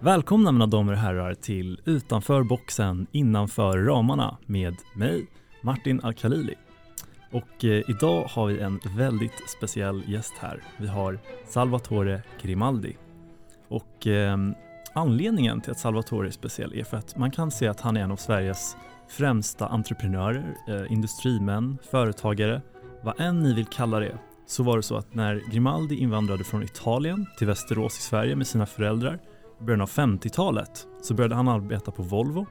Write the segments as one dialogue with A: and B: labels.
A: Välkomna mina damer och herrar till Utanför boxen innanför ramarna med mig, Martin Al-Khalili. Och eh, idag har vi en väldigt speciell gäst här. Vi har Salvatore Grimaldi. Och eh, anledningen till att Salvatore är speciell är för att man kan se att han är en av Sveriges främsta entreprenörer, eh, industrimän, företagare, vad än ni vill kalla det, så var det så att när Grimaldi invandrade från Italien till Västerås i Sverige med sina föräldrar början av 50-talet så började han arbeta på Volvo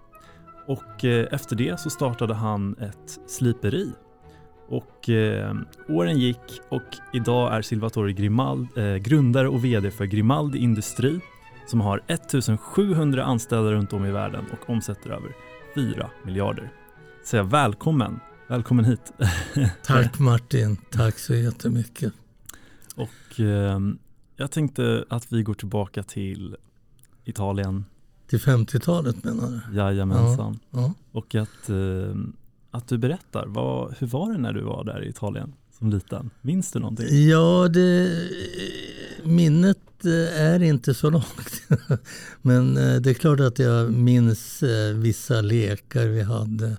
A: och eh, efter det så startade han ett sliperi. Och eh, åren gick och idag är Salvatore Grimaldi eh, grundare och VD för Grimaldi Industri som har 1700 anställda runt om i världen och omsätter över 4 miljarder. Så välkommen, välkommen hit.
B: Tack Martin, tack så jättemycket.
A: Och eh, jag tänkte att vi går tillbaka till Italien.
B: Till 50-talet menar du?
A: Jajamensan.
B: Ja, ja.
A: Och att, eh, att du berättar, vad, hur var det när du var där i Italien som liten? Minns du någonting?
B: Ja, det, minnet eh, är inte så långt. Men eh, det är klart att jag minns vissa lekar vi hade.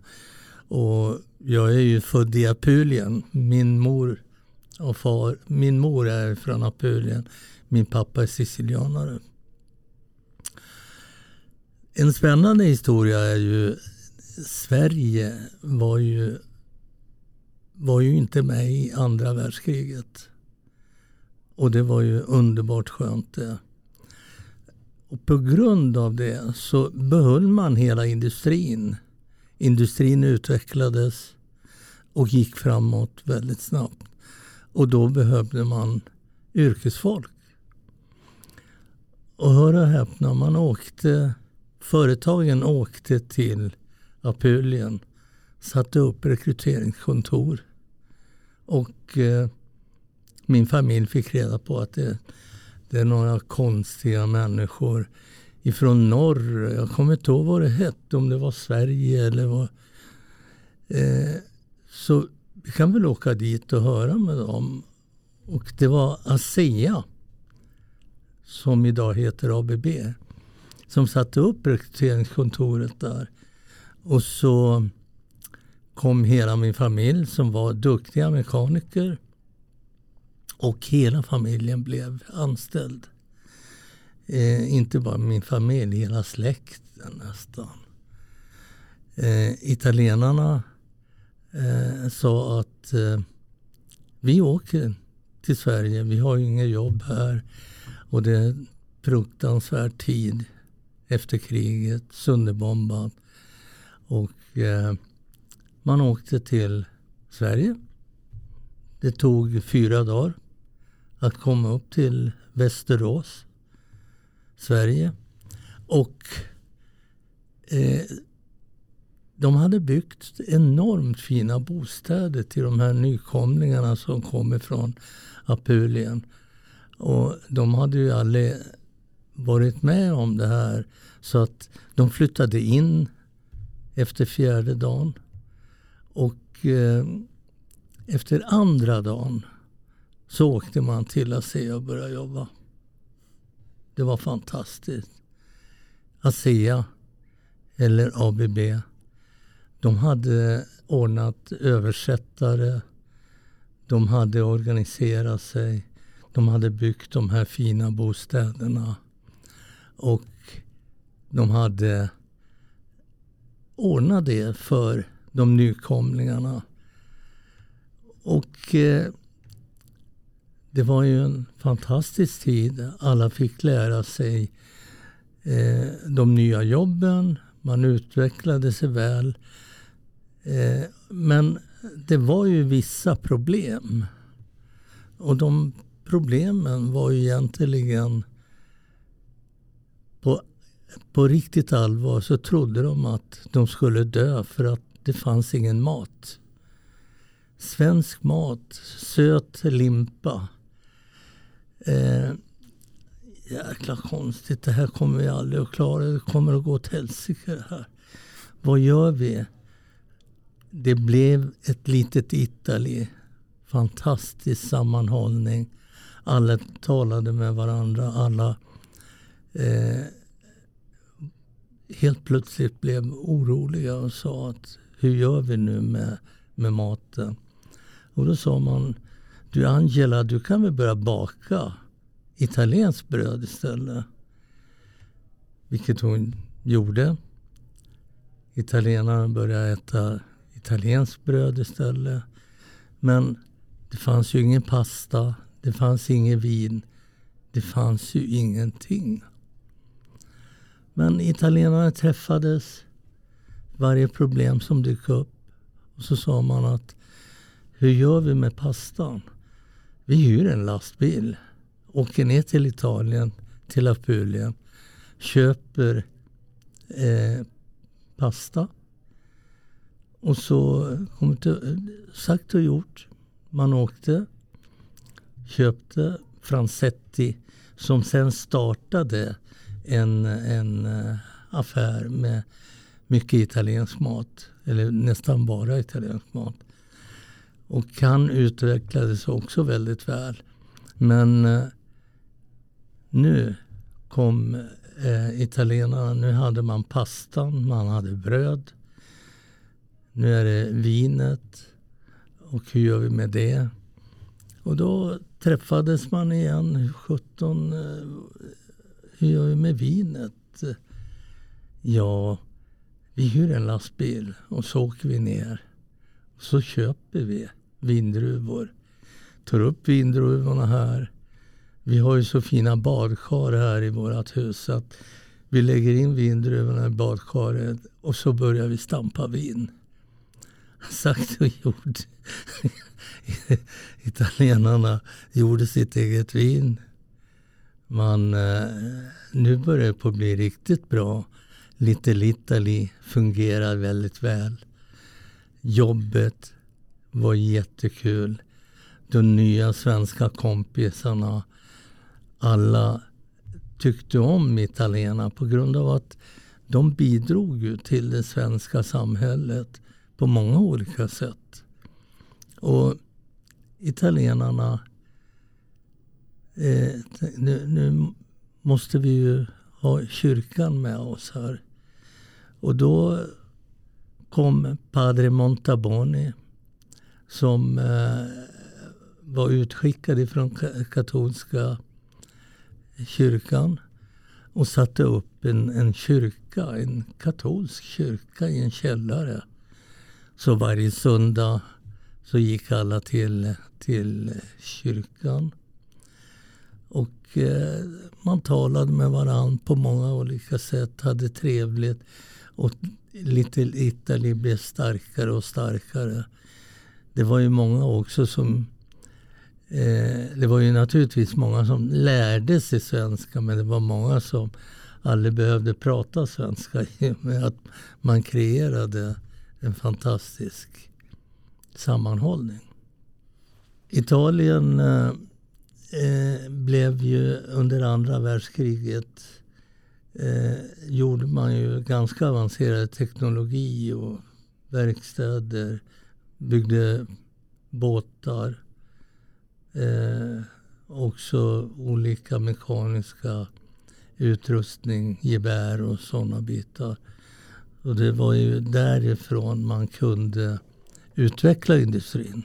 B: Och jag är ju född i Apulien. Min mor och far, min mor är från Apulien. Min pappa är sicilianare. En spännande historia är ju Sverige var ju, var ju inte med i andra världskriget. Och det var ju underbart skönt det. Och på grund av det så behöll man hela industrin. Industrin utvecklades och gick framåt väldigt snabbt. Och då behövde man yrkesfolk. Och hör och häpna, man åkte Företagen åkte till Apulien, satte upp rekryteringskontor och eh, min familj fick reda på att det, det, är några konstiga människor ifrån norr. Jag kommer inte ihåg vad det hette, om det var Sverige eller vad. Eh, så vi kan väl åka dit och höra med dem. Och det var ASEA som idag heter ABB som satte upp rekryteringskontoret där. Och så kom hela min familj som var duktiga mekaniker. Och hela familjen blev anställd. Eh, inte bara min familj, hela släkten nästan. Eh, italienarna eh, sa att eh, vi åker till Sverige, vi har ju inget jobb här och det är fruktansvärd tid efter kriget, sönderbombad. Och eh, man åkte till Sverige. Det tog fyra dagar att komma upp till Västerås, Sverige. Och eh, de hade byggt enormt fina bostäder till de här nykomlingarna som kom ifrån Apulien. Och de hade ju aldrig varit med om det här. Så att de flyttade in efter fjärde dagen. Och eh, efter andra dagen så åkte man till ASEA och började jobba. Det var fantastiskt. ASEA, eller ABB, de hade ordnat översättare. De hade organiserat sig. De hade byggt de här fina bostäderna. Och de hade ordnat det för de nykomlingarna. Och eh, det var ju en fantastisk tid. Alla fick lära sig eh, de nya jobben. Man utvecklade sig väl. Eh, men det var ju vissa problem. Och de problemen var ju egentligen på riktigt allvar så trodde de att de skulle dö för att det fanns ingen mat. Svensk mat, söt limpa. Eh, jäkla konstigt, det här kommer vi aldrig att klara. Det kommer att gå åt helsike det här. Vad gör vi? Det blev ett litet Italy. Fantastisk sammanhållning. Alla talade med varandra. Alla eh, helt plötsligt blev oroliga och sa att hur gör vi nu med, med maten? Och då sa man, du Angela, du kan väl börja baka italienskt bröd istället? Vilket hon gjorde. Italienarna började äta italienskt bröd istället. Men det fanns ju ingen pasta, det fanns inget vin, det fanns ju ingenting. Men italienarna träffades, varje problem som dök upp. Och så sa man att hur gör vi med pastan? Vi hyr en lastbil, åker ner till Italien, till Apulien, köper eh, pasta. Och så kom det sagt och gjort. Man åkte, köpte Franzetti. som sen startade en, en eh, affär med mycket italiensk mat. Eller nästan bara italiensk mat. Och han utvecklades också väldigt väl. Men eh, nu kom eh, italienarna. Nu hade man pastan, man hade bröd. Nu är det vinet. Och hur gör vi med det? Och då träffades man igen. 17, hur gör vi med vinet? Ja, vi hyr en lastbil och så åker vi ner. Så köper vi vindruvor. Tar upp vindruvorna här. Vi har ju så fina badkar här i vårt hus att vi lägger in vindruvorna i badkaret och så börjar vi stampa vin. Sagt och gjort. Italienarna gjorde sitt eget vin. Man, eh, nu börjar det på bli riktigt bra. Little Italy fungerar väldigt väl. Jobbet var jättekul. De nya svenska kompisarna, alla tyckte om italienarna på grund av att de bidrog ju till det svenska samhället på många olika sätt. Och italienarna, Eh, nu, nu, måste vi ju ha kyrkan med oss här. Och då kom Padre Montaboni som eh, var utskickad från katolska kyrkan och satte upp en, en kyrka, en katolsk kyrka i en källare. Så varje söndag så gick alla till, till kyrkan. Och eh, man talade med varandra på många olika sätt, hade trevligt. Och Little Italy blev starkare och starkare. Det var ju många också som... Eh, det var ju naturligtvis många som lärde sig svenska men det var många som aldrig behövde prata svenska i och med att man kreerade en fantastisk sammanhållning. Italien eh, eh, blev ju under andra världskriget eh, gjorde man ju ganska avancerad teknologi och verkstäder, byggde båtar. Eh, också olika mekaniska utrustning, gevär och sådana bitar. Och det var ju därifrån man kunde utveckla industrin.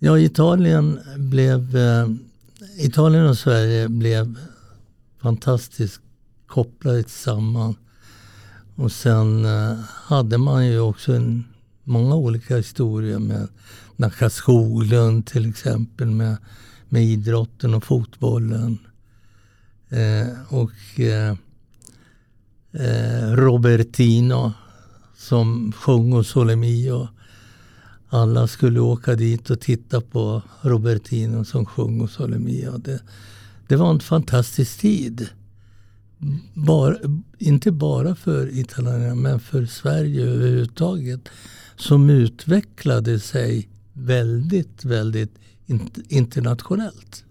B: Ja, Italien blev... Eh, Italien och Sverige blev fantastiskt kopplade tillsammans. Och sen eh, hade man ju också en, många olika historier med Nacka Skoglund till exempel med, med idrotten och fotbollen. Eh, och eh, eh Robertino som sjöng hos Solemio. Alla skulle åka dit och titta på Robertino som sjöng och Solemia. Det, det var en fantastisk tid. Bara, inte bara för italienarna men för Sverige överhuvudtaget. Som utvecklade sig väldigt, väldigt internationellt.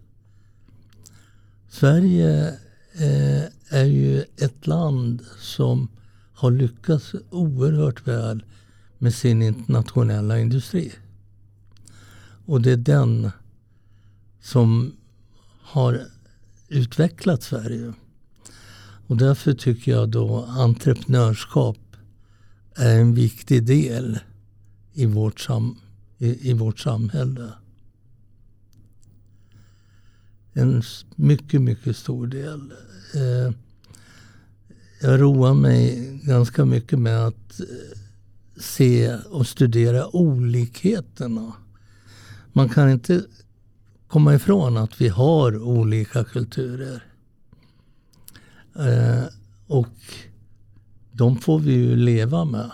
B: Sverige eh, är ju ett land som har lyckats oerhört väl med sin internationella industri. Och det är den som har utvecklat Sverige. Och därför tycker jag då entreprenörskap är en viktig del i vårt, sam, i, i vårt samhälle. En mycket, mycket stor del. Eh, jag roar mig ganska mycket med att eh, se och studera olikheterna. Man kan inte komma ifrån att vi har olika kulturer. Eh, och de får vi ju leva med.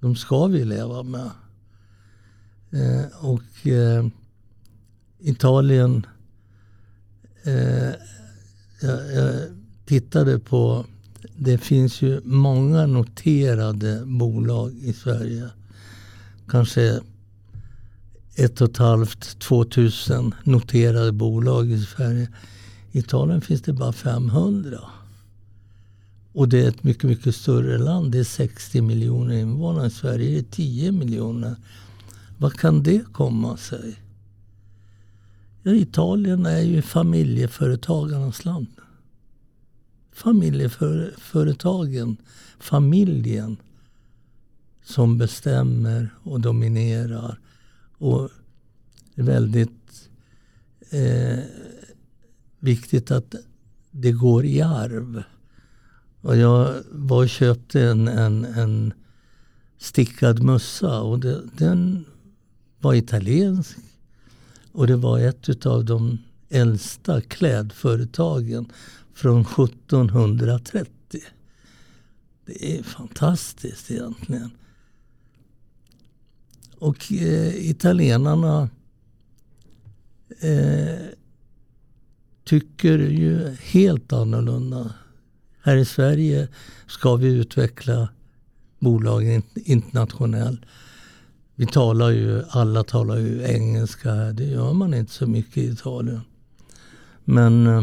B: De ska vi leva med. Eh, och eh, Italien, eh, jag, jag, tittade på, det finns ju många noterade bolag i Sverige. Kanske ett och ett halvt, två tusen noterade bolag i Sverige. I Italien finns det bara 500. Och det är ett mycket, mycket större land. Det är 60 miljoner invånare. I Sverige är det 10 miljoner. Vad kan det komma sig? Ja, Italien är ju familjeföretagarnas land. Familjeföretagen, familjen som bestämmer och dominerar. Och det är väldigt eh, viktigt att det går i arv. Och jag var och köpte en, en, en stickad mössa och det, den var italiensk. Och det var ett av de äldsta klädföretagen från 1730. Det är fantastiskt egentligen. Och eh, italienarna eh, tycker ju helt annorlunda här i Sverige ska vi utveckla bolagen internationellt. Vi talar ju, alla talar ju engelska här. Det gör man inte så mycket i Italien. Men eh,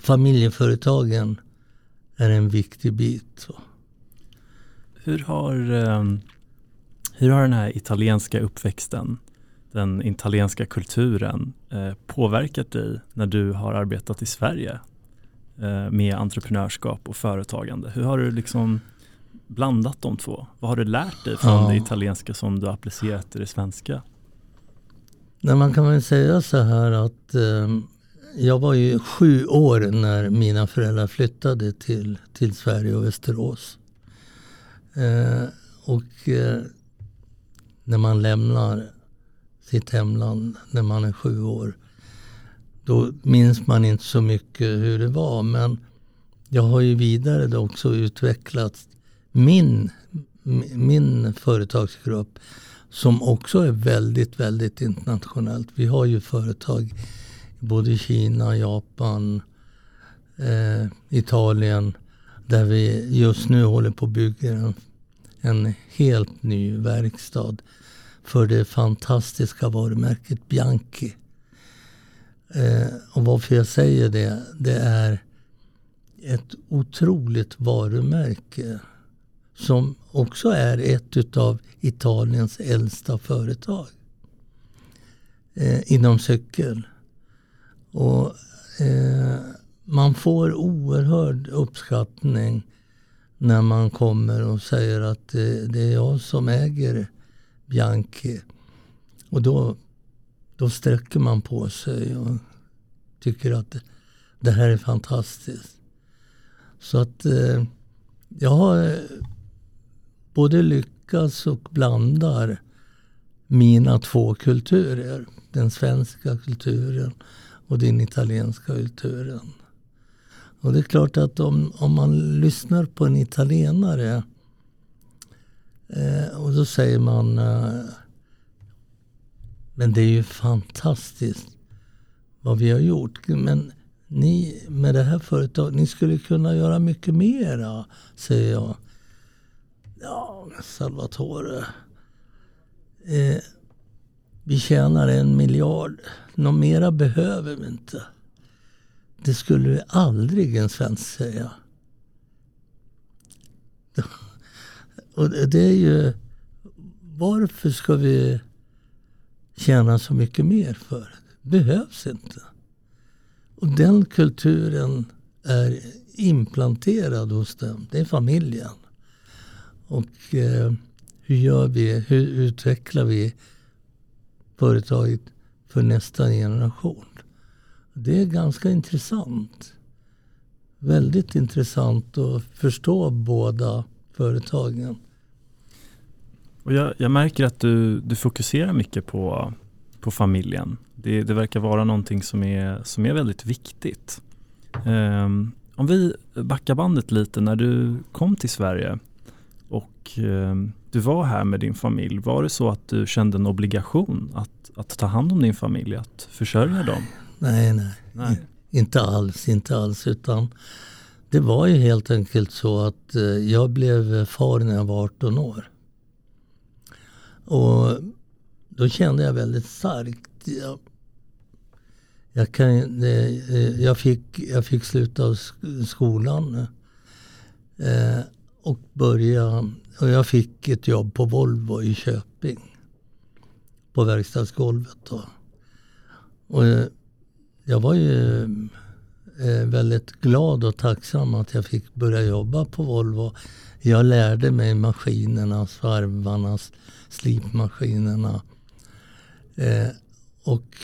B: familjeföretagen är en viktig bit.
A: Hur har, eh, hur har den här italienska uppväxten, den italienska kulturen eh, påverkat dig när du har arbetat i Sverige? Eh, med entreprenörskap och företagande. Hur har du liksom blandat de två? Vad har du lärt dig från ja. det italienska som du applicerat i det svenska?
B: Nej, man kan väl säga så här att eh, jag var ju sju år när mina föräldrar flyttade till, till Sverige och Västerås. Eh, och eh, när man lämnar sitt hemland när man är sju år då minns man inte så mycket hur det var. Men jag har ju vidare då också utvecklat min, min företagsgrupp som också är väldigt, väldigt internationellt. Vi har ju företag både Kina, Japan, eh, Italien där vi just nu håller på att bygga en, en helt ny verkstad för det fantastiska varumärket Bianchi. Eh, och varför jag säger det, det är ett otroligt varumärke som också är ett av Italiens äldsta företag eh, inom cykel. Och eh, man får oerhörd uppskattning när man kommer och säger att det, det är jag som äger Bianchi. Och då då sträcker man på sig och tycker att det här är fantastiskt. Så att eh, jag har eh, både lyckats och blandar mina två kulturer. Den svenska kulturen och den italienska kulturen. Och det är klart att om, om man lyssnar på en italienare eh, och då säger man eh, men det är ju fantastiskt vad vi har gjort. Men ni med det här företaget, ni skulle kunna göra mycket mera, säger jag. Ja, Salvatore. Eh, vi tjänar en miljard. Något mera behöver vi inte. Det skulle vi aldrig en svensk säga. Och det är ju... Varför ska vi tjäna så mycket mer för. Det behövs inte. Och den kulturen är implanterad hos dem. Det är familjen. Och eh, hur gör vi? Hur utvecklar vi företaget för nästa generation? Det är ganska intressant. Väldigt intressant att förstå båda företagen.
A: Och jag, jag märker att du, du fokuserar mycket på, på familjen. Det, det verkar vara någonting som är, som är väldigt viktigt. Um, om vi backar bandet lite när du kom till Sverige och um, du var här med din familj. Var det så att du kände en obligation att, att ta hand om din familj, att försörja dem?
B: Nej, nej. nej. Inte alls, inte alls. Utan det var ju helt enkelt så att eh, jag blev far när jag var 18 år. Och då kände jag väldigt starkt. Jag, jag, kan, eh, jag, fick, jag fick sluta skolan eh, och börja. Och jag fick ett jobb på Volvo i Köping. På verkstadsgolvet. Då. Och eh, jag var ju eh, väldigt glad och tacksam att jag fick börja jobba på Volvo. Jag lärde mig maskinerna, svarvarna, slipmaskinerna. Eh, och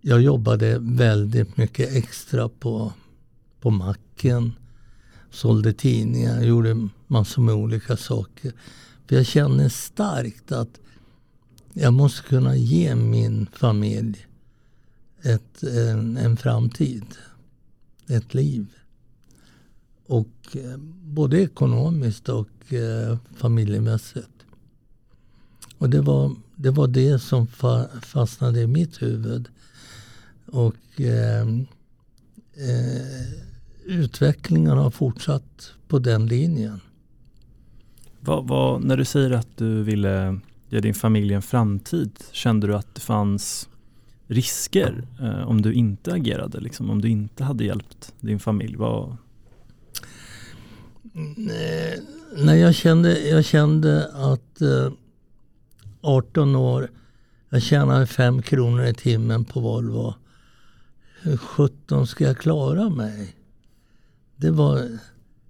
B: jag jobbade väldigt mycket extra på, på macken. Sålde tidningar, gjorde massor med olika saker. För jag känner starkt att jag måste kunna ge min familj ett, en, en framtid, ett liv. Och eh, både ekonomiskt och eh, familjemässigt. Och det var, det var det som fa, fastnade i mitt huvud. Och eh, eh, utvecklingen har fortsatt på den linjen.
A: Vad, vad, när du säger att du ville ge din familj en framtid, kände du att det fanns risker eh, om du inte agerade? Liksom, om du inte hade hjälpt din familj? Vad...
B: Nej, jag kände, jag kände att eh, 18 år, jag tjänade 5 kronor i timmen på Volvo. Hur sjutton ska jag klara mig? Det var,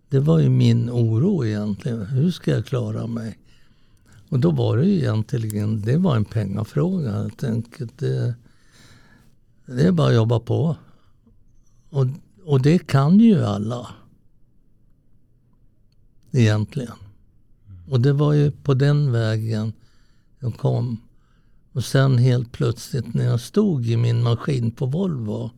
B: det var ju min oro egentligen. Hur ska jag klara mig? Och då var det ju egentligen, det var en pengafråga helt enkelt. Det, det är bara att jobba på. Och, och det kan ju alla. Egentligen. Och det var ju på den vägen jag kom. Och sen helt plötsligt när jag stod i min maskin på Volvo.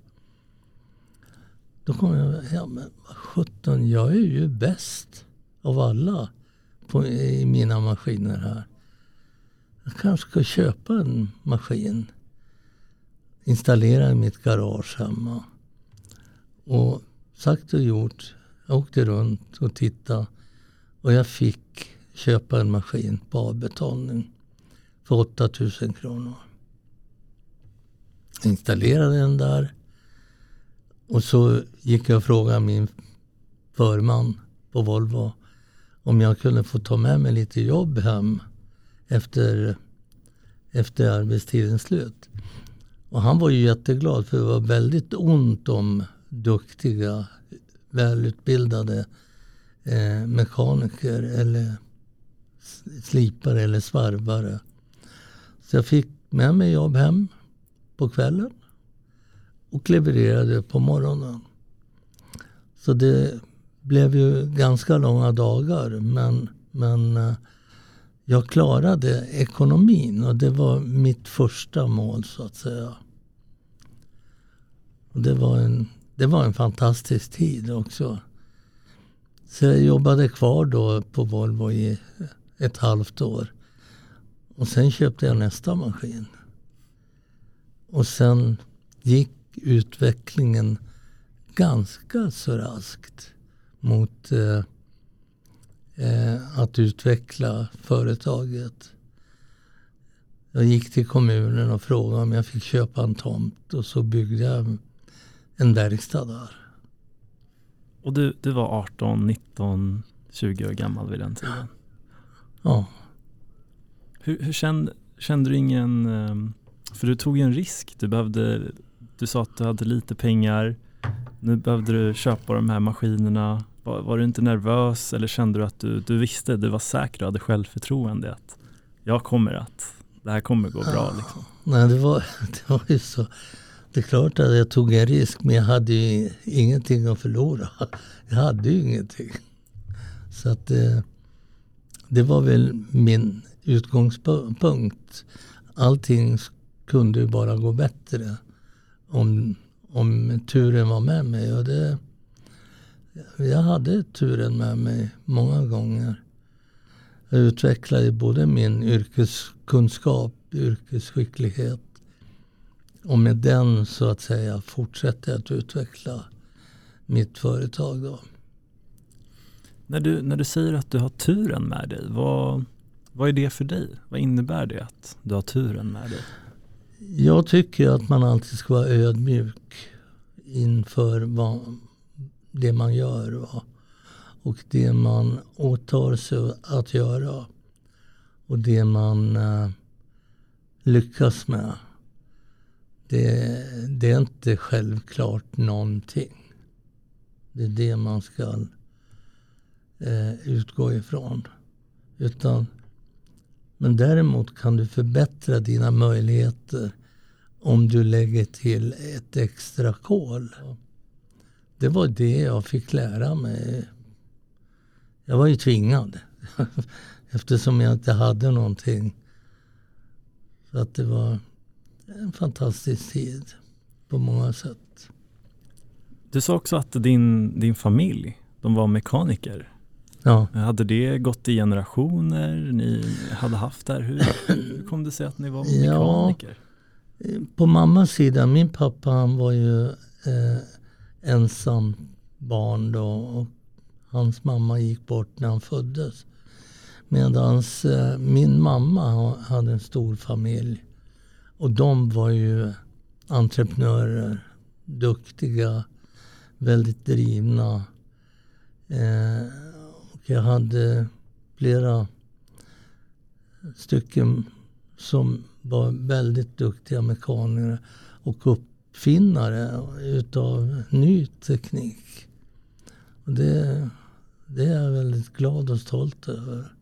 B: Då kom jag, ja men sjutton, jag är ju bäst av alla på, i mina maskiner här. Jag kanske ska köpa en maskin installerade mitt garage hemma. Och sagt och gjort, jag åkte runt och tittade och jag fick köpa en maskin på avbetalning för 8000 kronor. installerade den där och så gick jag och frågade min förman på Volvo om jag kunde få ta med mig lite jobb hem efter, efter arbetstidens slut. Och han var ju jätteglad för det var väldigt ont om duktiga, välutbildade eh, mekaniker eller slipare eller svarvare. Så jag fick med mig jobb hem på kvällen och levererade på morgonen. Så det blev ju ganska långa dagar men, men eh, jag klarade ekonomin och det var mitt första mål så att säga. Och det, var en, det var en fantastisk tid också. Så jag jobbade kvar då på Volvo i ett halvt år. Och sen köpte jag nästa maskin. Och sen gick utvecklingen ganska så raskt mot eh, eh, att utveckla företaget. Jag gick till kommunen och frågade om jag fick köpa en tomt och så byggde jag en verkstad där.
A: Och du, du var 18, 19, 20 år gammal vid den tiden?
B: Ja.
A: Hur, hur kände, kände du ingen, ehm, för du tog ju en risk, du behövde, du sa att du hade lite pengar. Nu behövde du köpa de här maskinerna. Var, var, du inte nervös eller kände du att du, du visste, du var säker och hade självförtroende att jag kommer att, det här kommer gå bra? Liksom.
B: Nej, det var, det var ju så. Det är klart att jag tog en risk men jag hade ju ingenting att förlora. Jag hade ju ingenting. Så att det, eh, det var väl min utgångspunkt. Allting kunde ju bara gå bättre om, om turen var med mig. Och det, jag hade turen med mig många gånger. Jag utvecklade både min yrkeskunskap, yrkesskicklighet och med den så att säga fortsätter jag att utveckla mitt företag. Då.
A: När du, när du säger att du har turen med dig, vad, vad är det för dig? Vad innebär det att du har turen med dig?
B: Jag tycker att man alltid ska vara ödmjuk inför vad, det man gör va? och det man åtar sig att göra och det man eh, lyckas med. Det, det, är inte självklart någonting. Det är det man ska eh, utgå ifrån. Utan men däremot kan du förbättra dina möjligheter om du lägger till ett extra kol. Det var det jag fick lära mig. Jag var ju tvingad eftersom jag inte hade någonting. Så att det var en fantastisk tid på många sätt.
A: Du sa också att din, din familj, de var mekaniker.
B: Ja.
A: Hade det gått i generationer? Ni hade haft det här? Hur, hur kom det sig att ni var mekaniker?
B: Ja, på mammas sida, min pappa han var ju eh, ensam barn då och hans mamma gick bort när han föddes. Medan eh, min mamma hade en stor familj. Och de var ju entreprenörer, duktiga, väldigt drivna. Eh, jag hade flera stycken som var väldigt duktiga mekaniker och uppfinnare utav ny teknik. Och det, det är jag väldigt glad och stolt över.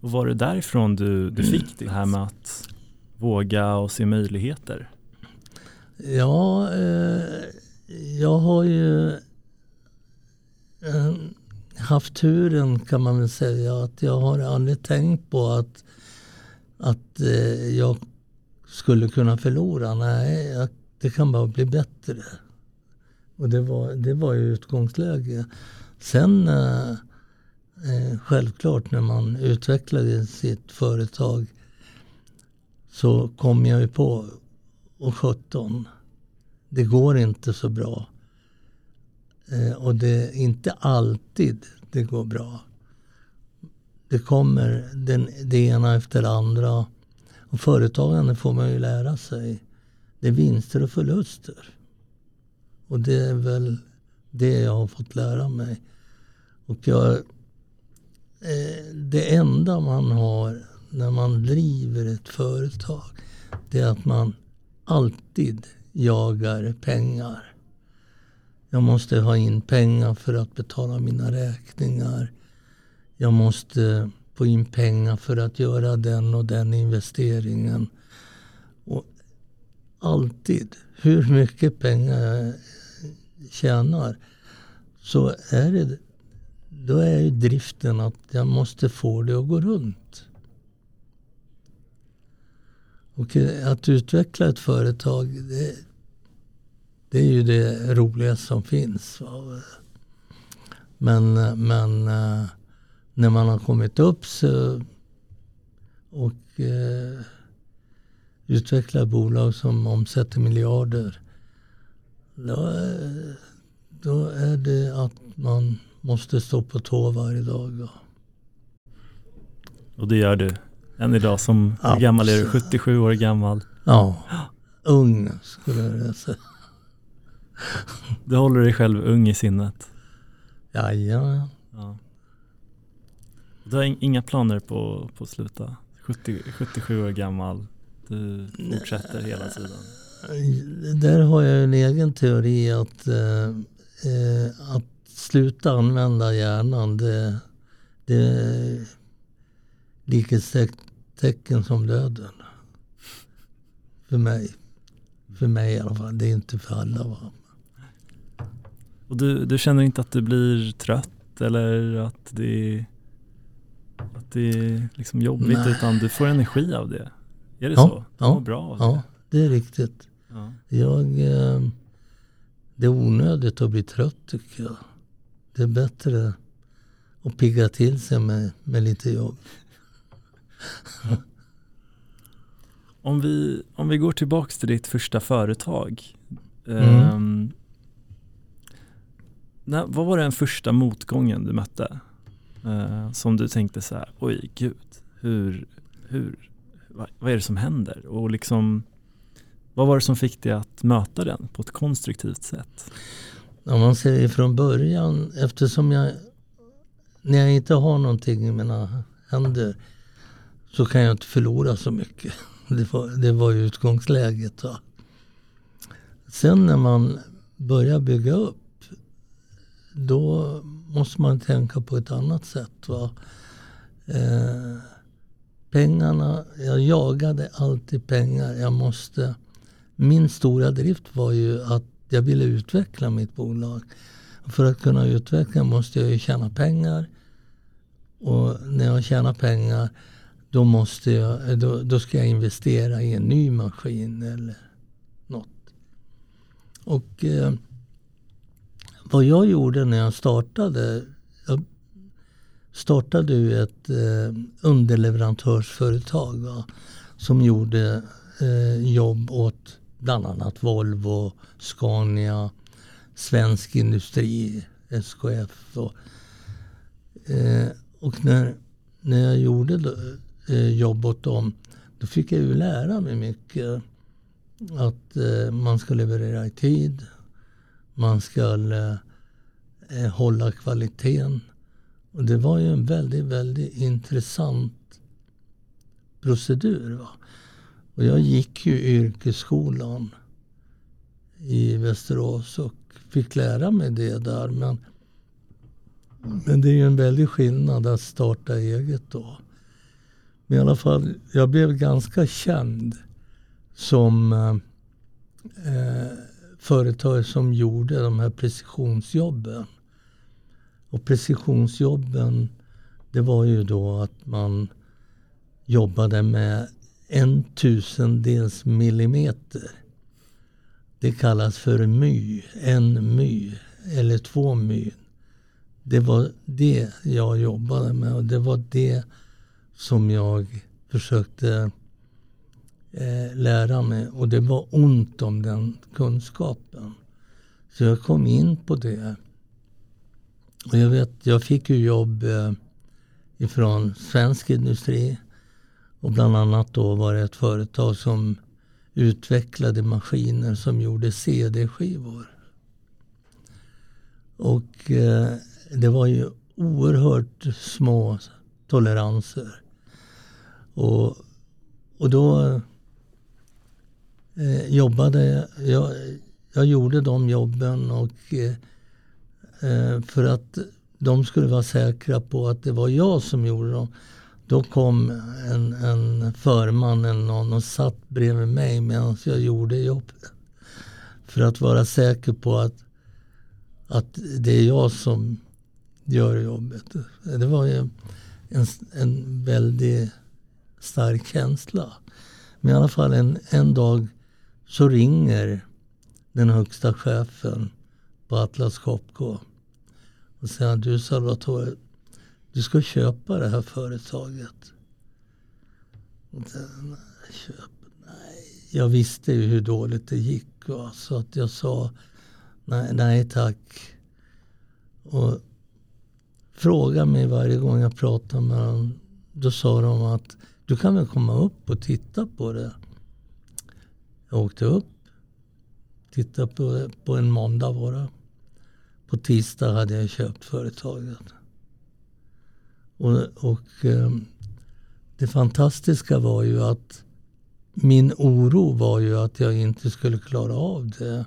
A: Och var det därifrån du, du fick det här med att våga och se möjligheter?
B: Ja, eh, jag har ju Eh, haft turen kan man väl säga att jag har aldrig tänkt på att, att eh, jag skulle kunna förlora. Nej, det kan bara bli bättre. Och det var, det var ju utgångsläge. Sen eh, eh självklart när man utvecklade sitt företag så kom jag ju på, och 17, det går inte så bra. Eh, och det är inte alltid det går bra. Det kommer den, det ena efter det andra. Och företagande får man ju lära sig. Det är vinster och förluster. Och det är väl det jag har fått lära mig. Och jag, eh, det enda man har när man driver ett företag det är att man alltid jagar pengar. Jag måste ha in pengar för att betala mina räkningar. Jag måste få in pengar för att göra den och den investeringen. Och alltid, hur mycket pengar jag tjänar, så är det då är ju driften att jag måste få det att gå runt. Och att utveckla ett företag, det, det är ju det roligaste som finns. Men, men eh, när man har kommit upp så, och eh, utvecklar bolag som omsätter miljarder då, då är det att man måste stå på tå varje dag.
A: Och det gör du än idag som hur gammal är du? 77 år gammal?
B: Ja, ung skulle jag säga.
A: Du håller dig själv ung i sinnet?
B: Jajamän.
A: Ja. Du har inga planer på, på att sluta? 70, 77 år gammal, du fortsätter hela tiden?
B: där har jag en egen teori att, eh, eh, att sluta använda hjärnan det, det är likhetstecken som döden. För mig. För mig i alla fall. Det är inte för alla. Va?
A: Och du, du känner inte att du blir trött eller att det, att det är liksom jobbigt Nej. utan du får energi av det? Är det ja, så? Du
B: ja, mår bra av det? Ja, det är riktigt. Ja. Jag, eh, det är onödigt att bli trött tycker jag. Det är bättre att pigga till sig med, med lite jobb.
A: om, vi, om vi går tillbaks till ditt första företag. Mm. Um, när, vad var den första motgången du mötte? Eh, som du tänkte så här, oj gud, hur, hur, vad, vad, är det som händer? Och liksom, vad var det som fick dig att möta den på ett konstruktivt sätt?
B: Om man säger från början, eftersom jag, när jag inte har någonting i mina händer så kan jag inte förlora så mycket. Det var, det var ju utgångsläget. Va? Sen när man börjar bygga upp då måste man tänka på ett annat sätt. Va? Eh, pengarna, jag jagade alltid pengar. Jag måste, min stora drift var ju att jag ville utveckla mitt bolag. För att kunna utveckla måste jag ju tjäna pengar. Och när jag tjänar pengar då, måste jag, då, då ska jag investera i en ny maskin eller något. Och eh, vad jag gjorde när jag startade, jag startade ju ett eh, underleverantörsföretag va, som gjorde eh, jobb åt bland annat Volvo, Scania, Svensk Industri, SKF. Och, eh, och när, när jag gjorde då, eh, jobb åt dem, då fick jag ju lära mig mycket. Att eh, man ska leverera i tid. Man skulle eh, eh, hålla kvaliteten. Och det var ju en väldigt, väldigt intressant procedur. Va? Och jag gick ju yrkesskolan i Västerås och fick lära mig det där. Men, men det är ju en väldig skillnad att starta eget då. Men i alla fall, jag blev ganska känd som eh, eh företag som gjorde de här precisionsjobben. Och precisionsjobben, det var ju då att man jobbade med en tusendels millimeter. Det kallas för my, en my eller två my. Det var det jag jobbade med och det var det som jag försökte eh, lära mig. Och det var ont om den kunskapen. Så jag kom in på det. Och jag vet, jag fick ju jobb eh, ifrån svensk industri. Och bland annat då var det ett företag som utvecklade maskiner som gjorde CD-skivor. Och eh, det var ju oerhört små toleranser. Och, och då eh, jobbade jag, jag gjorde de jobben och eh, eh, för att de skulle vara säkra på att det var jag som gjorde dem. Då kom en, en förman eller någon och satt bredvid mig medan jag gjorde jobbet. För att vara säker på att, att det är jag som gör jobbet. Det var ju en, en väldigt stark känsla. Men i alla fall en, en dag så ringer den högsta chefen på Atlas Copco och säger du Salvatore, du ska köpa det här företaget. Köp? Nej. Jag visste ju hur dåligt det gick va? så att jag sa nej, nej tack. Och fråga mig varje gång jag pratade med dem. Då sa de att du kan väl komma upp och titta på det. Jag åkte upp, tittade på det på en måndag var det. På tisdag hade jag köpt företaget. Och, och eh, det fantastiska var ju att min oro var ju att jag inte skulle klara av det.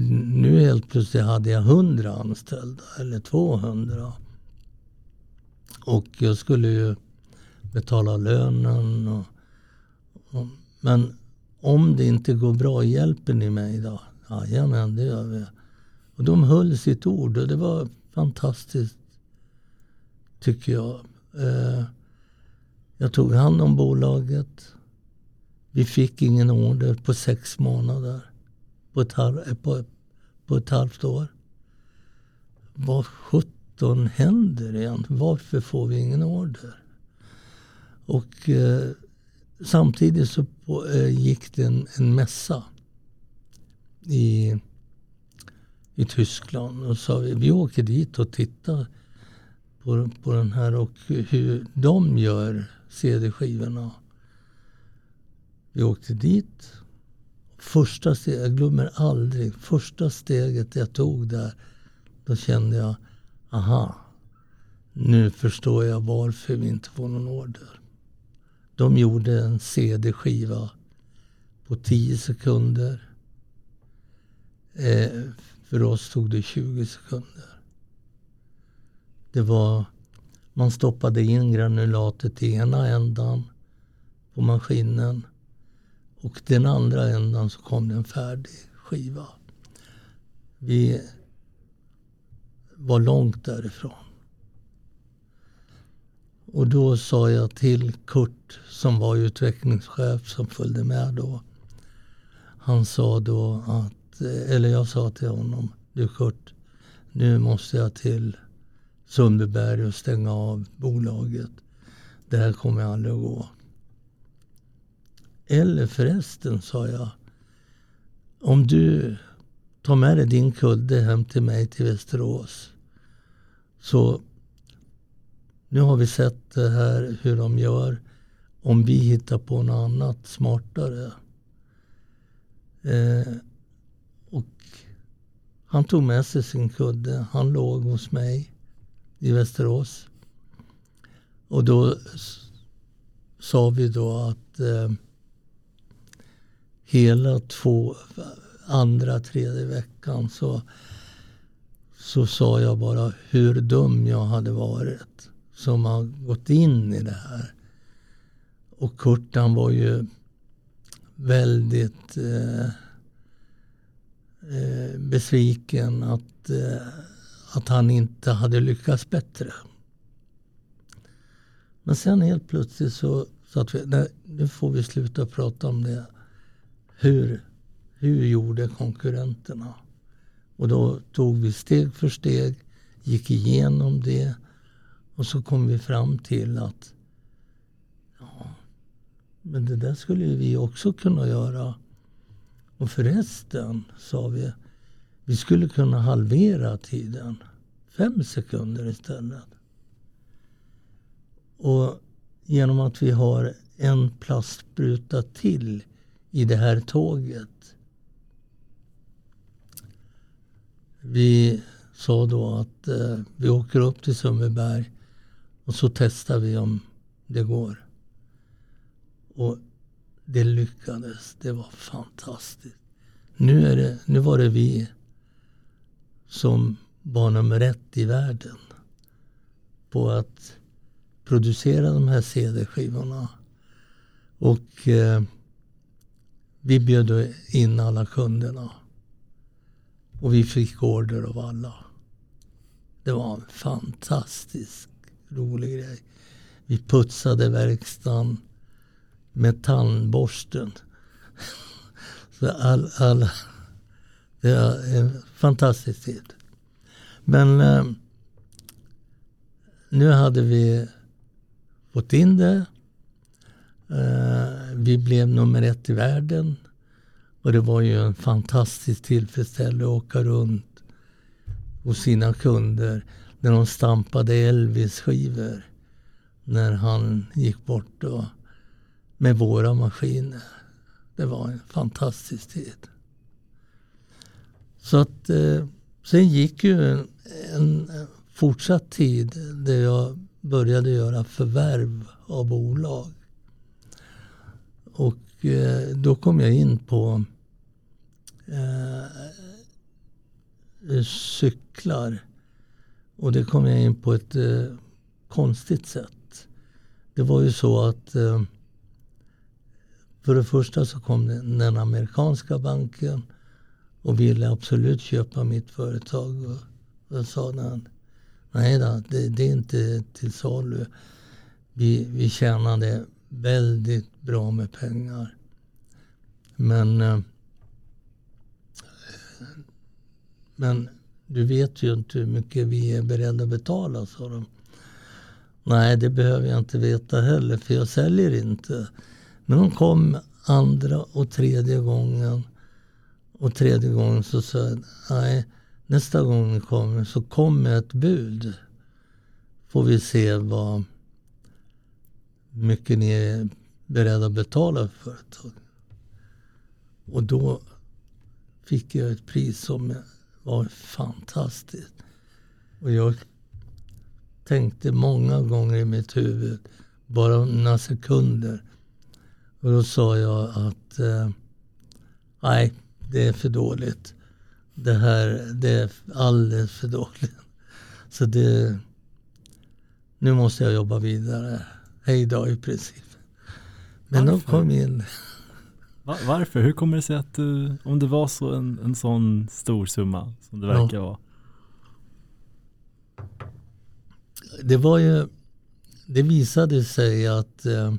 B: Nu helt plötsligt hade jag 100 anställda eller 200. Och jag skulle ju betala lönen. Och, och, men om det inte går bra, hjälper ni mig då? Jajamän, det gör vi. Och de höll sitt ord och det var fantastiskt, tycker jag. Eh, jag tog hand om bolaget. Vi fick ingen order på sex månader. På ett, halv, eh, på, på ett halvt år. Vad sjutton händer egentligen? Varför får vi ingen order? Och eh, samtidigt så på, eh, gick det en, en mässa i, i Tyskland. Och sa vi, vi åker dit och tittar på, på den här och hur de gör CD-skivorna. Vi åkte dit. Första steget, jag glömmer aldrig, första steget jag tog där, då kände jag, aha, nu förstår jag varför vi inte får någon order. De gjorde en CD-skiva på 10 sekunder. Eh, för oss tog det 20 sekunder. Det var, man stoppade in granulatet i ena ändan på maskinen och den andra ändan så kom det en färdig skiva. Vi var långt därifrån. Och då sa jag till Kurt som var utvecklingschef som följde med då. Han sa då att, eller jag sa till honom, du Kurt, nu måste jag till Sundbyberg och stänga av bolaget. Det här kommer jag aldrig att gå. Eller förresten, sa jag, om du tar med dig din kudde hem till mig till Västerås så nu har vi sett det här hur de gör. Om vi hittar på något annat smartare. Eh, och han tog med sig sin kudde. Han låg hos mig i Västerås. Och då sa vi då att eh, hela två, andra, tredje veckan så, så sa jag bara hur dum jag hade varit som har gått in i det här. Och Kurt han var ju väldigt eh, eh, besviken att, eh, att han inte hade lyckats bättre. Men sen helt plötsligt så sa vi, nej, nu får vi sluta prata om det. Hur, hur gjorde konkurrenterna? Och då tog vi steg för steg, gick igenom det och så kom vi fram till att ja, men det där skulle vi också kunna göra. Och förresten, sa vi, vi skulle kunna halvera tiden. Fem sekunder istället. Och genom att vi har en plastspruta till i det här tåget. Vi sa då att eh, vi åker upp till Sundbyberg och så testar vi om det går. Och det lyckades. Det var fantastiskt. Nu, är det, nu var det vi som var nummer ett i världen på att producera de här CD-skivorna. Och eh, vi bjöd in alla kunderna. Och vi fick order av alla. Det var en fantastisk rolig grej. Vi putsade verkstaden med tandborsten. Så all, all, det var en fantastisk tid. Men eh, nu hade vi fått in det. Eh, vi blev nummer ett i världen. Och det var ju en fantastisk tillfredsställelse att åka runt hos sina kunder när de stampade Elvis-skivor när han gick bort då, med våra maskiner. Det var en fantastisk tid. Så att eh, sen gick ju en, en fortsatt tid där jag började göra förvärv av bolag. och eh, då kom jag in på eh, cyklar. Och det kom jag in på ett eh, konstigt sätt. Det var ju så att eh, för det första så kom den, den amerikanska banken och ville absolut köpa mitt företag. Och, och sa den, nej då, det, det, är inte till salu. Vi, vi tjänade väldigt bra med pengar. Men, eh, men du vet ju inte hur mycket vi är beredda att betala, sa de. Nej, det behöver jag inte veta heller, för jag säljer inte. Men de kom andra och tredje gången. Och tredje gången så sa jag, nej, nästa gång ni kommer så kom med ett bud. Får vi se vad mycket ni är beredda att betala för företaget. Och då fick jag ett pris som var fantastiskt. Och jag tänkte många gånger i mitt huvud, bara några sekunder. Och då sa jag att eh, nej, det är för dåligt. Det här det är alldeles för dåligt. Så det, nu måste jag jobba vidare. Hej då i princip. Men Varför? de kom in.
A: Varför? Hur kommer det sig att du, om det var så en, en sån stor summa som det verkar ja. vara?
B: Det var ju, det visade sig att eh,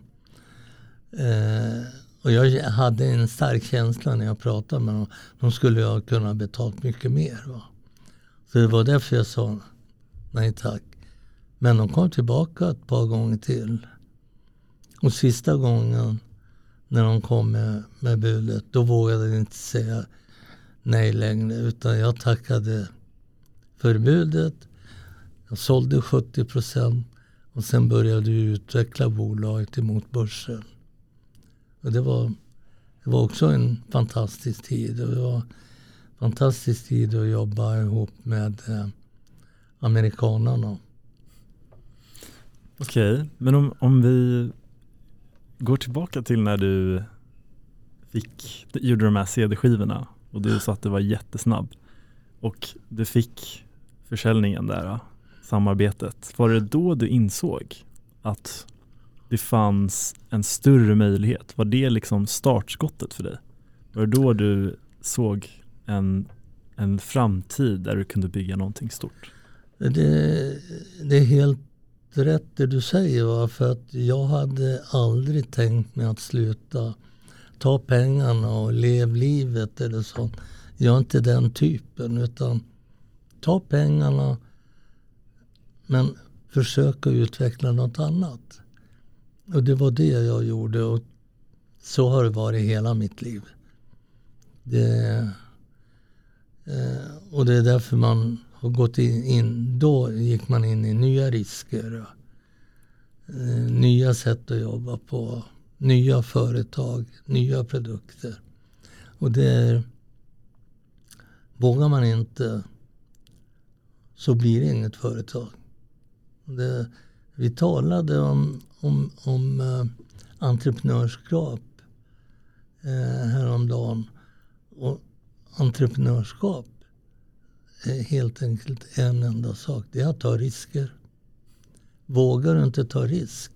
B: eh, och jag hade en stark känsla när jag pratade med dem. De skulle ha kunnat betalt mycket mer. Va? Så det var därför jag sa nej tack. Men de kom tillbaka ett par gånger till. Och sista gången när de kom med, med budet, då vågade jag inte säga nej längre. Utan jag tackade för budet. Jag sålde 70 procent och sen började vi utveckla bolaget emot börsen. Och det var, det var också en fantastisk tid. Det var en fantastisk tid att jobba ihop med eh, amerikanerna.
A: Okej, okay, men om, om vi går tillbaka till när du fick, gjorde de här CD-skivorna och du sa att det var jättesnabb och du fick försäljningen där, samarbetet. Var det då du insåg att det fanns en större möjlighet? Var det liksom startskottet för dig? Var det då du såg en, en framtid där du kunde bygga någonting stort?
B: Det, det är helt rätt det du säger. Va? För att jag hade aldrig tänkt mig att sluta ta pengarna och lev livet eller så. Jag är inte den typen. Utan ta pengarna men försöka utveckla något annat. Och det var det jag gjorde och så har det varit hela mitt liv. Det, eh, och det är därför man gått in, in, då gick man in i nya risker. Eh, nya sätt att jobba på, nya företag, nya produkter. Och det är, vågar man inte så blir det inget företag. Det, vi talade om, om, om eh, entreprenörskap eh, häromdagen. Och entreprenörskap helt enkelt en enda sak. Det är att ta risker. Vågar du inte ta risk,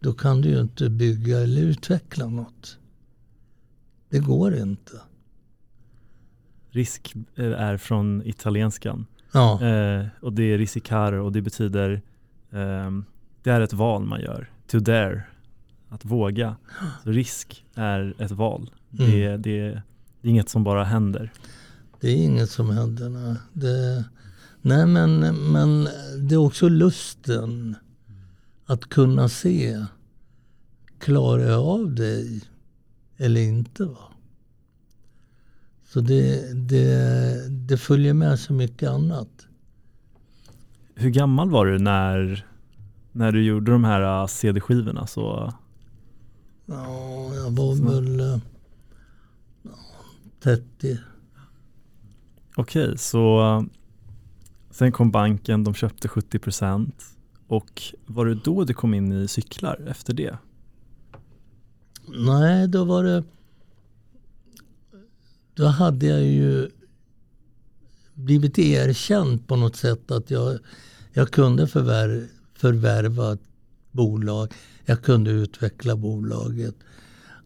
B: då kan du ju inte bygga eller utveckla något. Det går inte.
A: Risk eh, är från italienskan.
B: Ja.
A: Eh, och det är risikare och det betyder eh, det är ett val man gör. To dare, att våga. Så risk är ett val. Mm. Det, det, det, är inget som bara händer.
B: Det är inget som händer. Nej, det, nej men, men det är också lusten att kunna se. Klarar jag av det eller inte? Va? Så det, det, det följer med så mycket annat.
A: Hur gammal var du när, när du gjorde de här äh, CD-skivorna? Så...
B: Ja, jag var väl ja, 30.
A: Okej, så sen kom banken, de köpte 70 procent. Och var det då du kom in i cyklar efter det?
B: Nej, då var det... Då hade jag ju blivit erkänd på något sätt att jag, jag kunde förvär, förvärva ett bolag. Jag kunde utveckla bolaget.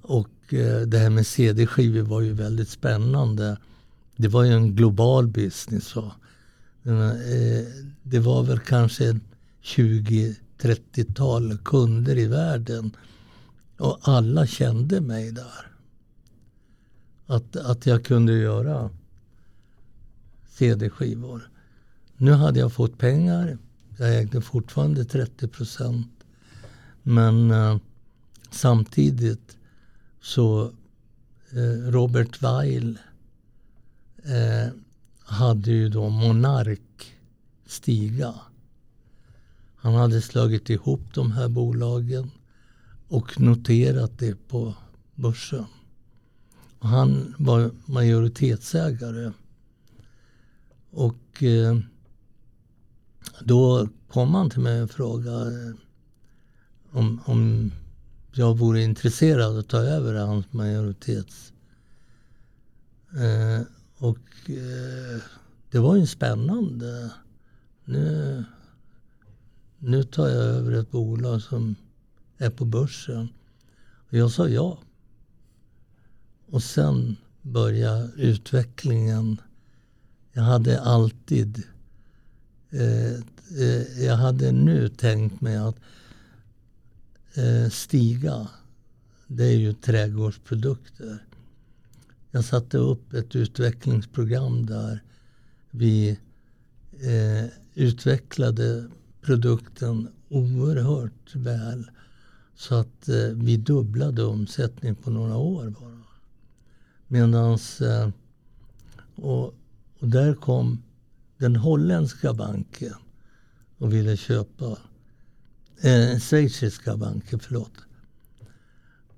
B: Och eh, det här med CD-skivor var ju väldigt spännande. Det var ju en global business. Så. Eh, det var väl kanske 20-30-tal kunder i världen. Och alla kände mig där. Att, att jag kunde göra CD-skivor. Nu hade jag fått pengar. Jag ägde fortfarande 30 procent. Men eh, samtidigt så eh, Robert Weil eh, hade ju då Monark Stiga. Han hade slagit ihop de här bolagen och noterat det på börsen. Och han var majoritetsägare. Och eh, då kom han till mig och frågade eh, om, om jag vore intresserad att ta över hans majoritets... Eh, och eh, det var ju spännande. Nu, nu tar jag över ett bolag som är på börsen. Och jag sa ja. Och sen började utvecklingen. Jag hade alltid... Eh, eh, jag hade nu tänkt mig att eh, Stiga, det är ju trädgårdsprodukter. Jag satte upp ett utvecklingsprogram där vi eh, utvecklade produkten oerhört väl. Så att eh, vi dubblade omsättningen på några år bara. Medans, eh, och, och där kom den holländska banken och ville köpa eh, schweiziska banken, förlåt.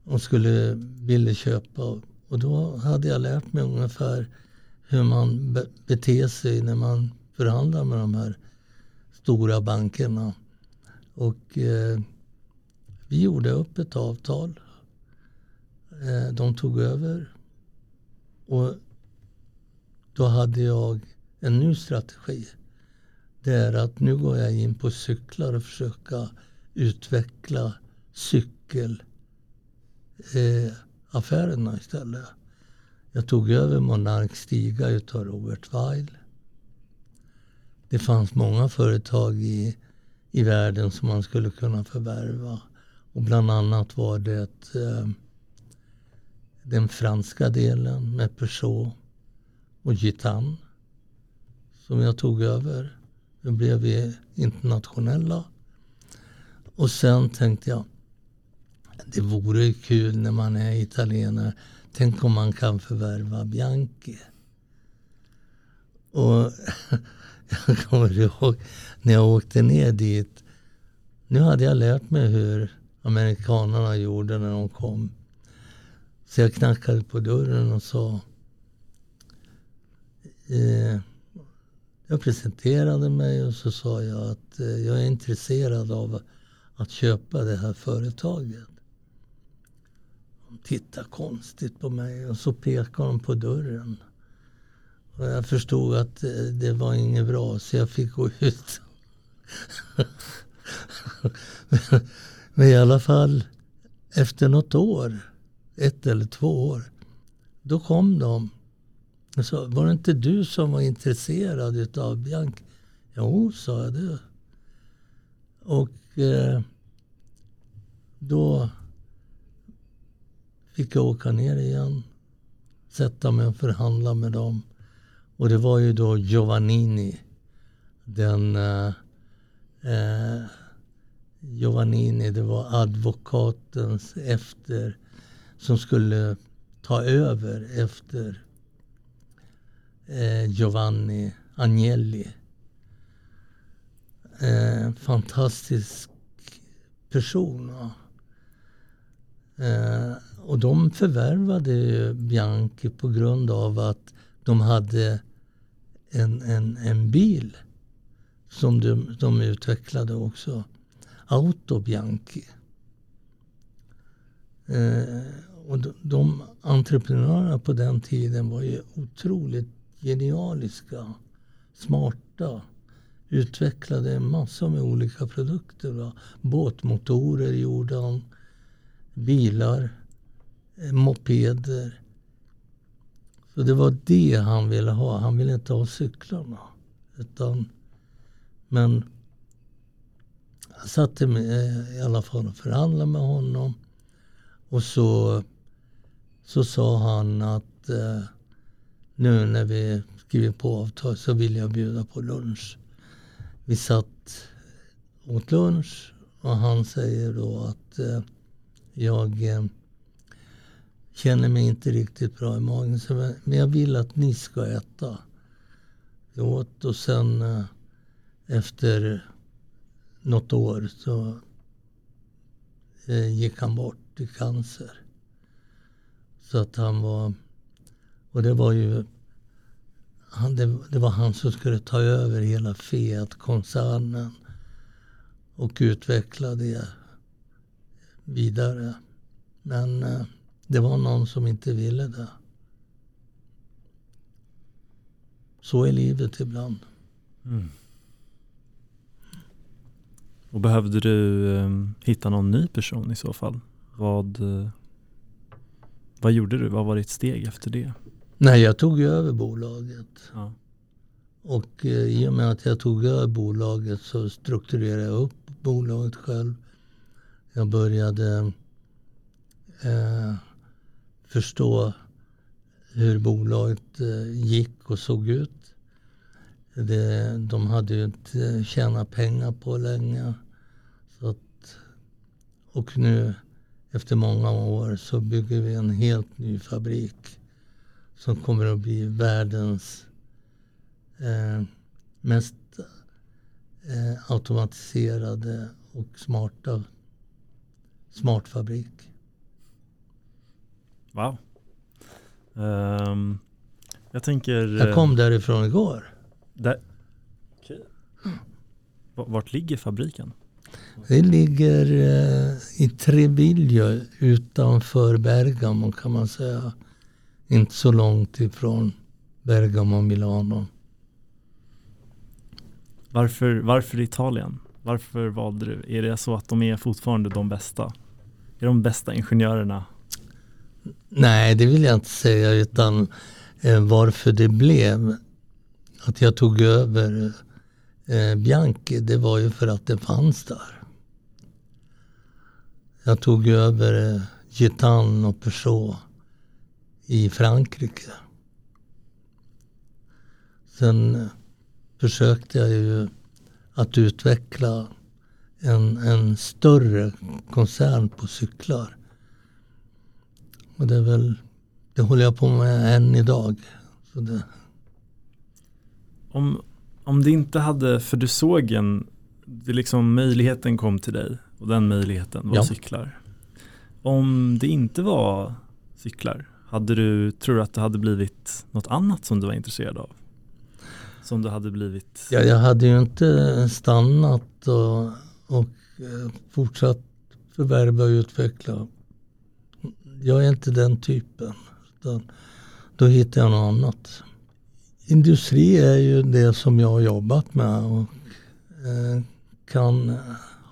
B: Och skulle, ville köpa. Och då hade jag lärt mig ungefär hur man be beter sig när man förhandlar med de här stora bankerna. Och eh, vi gjorde upp ett avtal. Eh, de tog över. Och då hade jag en ny strategi. Det är att nu går jag in på cyklar och försöka utveckla cykel. eh, affärerna istället. Jag tog över Monark Stiga utav Robert Weil. Det fanns många företag i, i världen som man skulle kunna förvärva. Och bland annat var det eh, den franska delen med Peugeot och Gitan som jag tog över. Nu blev vi internationella. Och sen tänkte jag, det vore kul när man är italienare. Tänk om man kan förvärva Bianchi. Och jag kommer ihåg när jag åkte ner dit. Nu hade jag lärt mig hur amerikanerna gjorde när de kom. Så jag knackade på dörren och sa eh, jag presenterade mig och så sa jag att eh, jag är intresserad av att köpa det här företaget. Tittade konstigt på mig och så pekade de på dörren. Och jag förstod att eh, det var inget bra så jag fick gå ut. Men i alla fall efter något år, ett eller två år, då kom de. Och sa, var det inte du som var intresserad av Bianca? Jo, sa jag det. Och eh, då fick jag åka ner igen, sätta mig och förhandla med dem. Och det var ju då Giovannini, den eh, eh, Giovannini, det var advokatens efter som skulle ta över efter eh, Giovanni Agnelli. Eh, fantastisk person. Eh, och de förvärvade Bianchi på grund av att de hade en, en, en bil som de, de utvecklade också. Auto Bianchi. Eh, och de, de entreprenörerna på den tiden var ju otroligt genialiska, smarta. Utvecklade massor med olika produkter. Va? Båtmotorer gjorde han, bilar, eh, Eh, mopeder. Så det var det han ville ha. Han ville inte ha cyklarna. Utan, men jag satte mig eh, i alla fall och förhandlade med honom. Och så, så sa han att eh, nu när vi skriver på avtal så vill jag bjuda på lunch. Vi satt åt lunch och han säger då att eh, jag eh, känner mig inte riktigt bra i magen. Så, men jag vill att ni ska äta. Vi åt och sen eh, efter något år så eh, gick han bort i cancer. Så att han var... Och det var ju... Han, det, det var han som skulle ta över hela Fiat-koncernen och utveckla det vidare. Men eh, det var någon som inte ville det. Så är livet ibland. Mm.
A: Och behövde du um, hitta någon ny person i så fall? Vad, uh, vad gjorde du? Vad var ditt steg efter det?
B: Nej, jag tog över bolaget. Ja. Och uh, i och med att jag tog över bolaget så strukturerade jag upp bolaget själv. Jag började uh, förstå hur bolaget eh, gick och såg ut. Det, de hade ju inte tjänat pengar på länge. Så att, och nu efter många år så bygger vi en helt ny fabrik som kommer att bli världens eh, mest eh, automatiserade och smarta smartfabrik.
A: Wow. Um, jag tänker...
B: Jag kom därifrån igår.
A: Där. Okay. Vart ligger fabriken?
B: Det ligger eh, i Treviglio utanför Bergamo kan man säga. Inte så långt ifrån Bergamo, Milano.
A: Varför, varför Italien? Varför valde du? Är det så att de är fortfarande de bästa? Är de bästa ingenjörerna?
B: Nej, det vill jag inte säga utan eh, varför det blev att jag tog över eh, Bianchi, det var ju för att det fanns där. Jag tog över eh, Gitan och Peugeot i Frankrike. Sen eh, försökte jag ju att utveckla en, en större koncern på cyklar. Och det är väl, det håller jag på med än idag. Så det,
A: om, om det inte hade, för du såg en, det liksom möjligheten kom till dig och den möjligheten var ja. cyklar. Om det inte var cyklar, hade du, tror du att det hade blivit något annat som du var intresserad av? Som du hade blivit?
B: Ja, jag hade ju inte stannat och, och eh, fortsatt förvärva och utveckla. Jag är inte den typen. Utan då hittar jag något annat. Industri är ju det som jag har jobbat med och eh, kan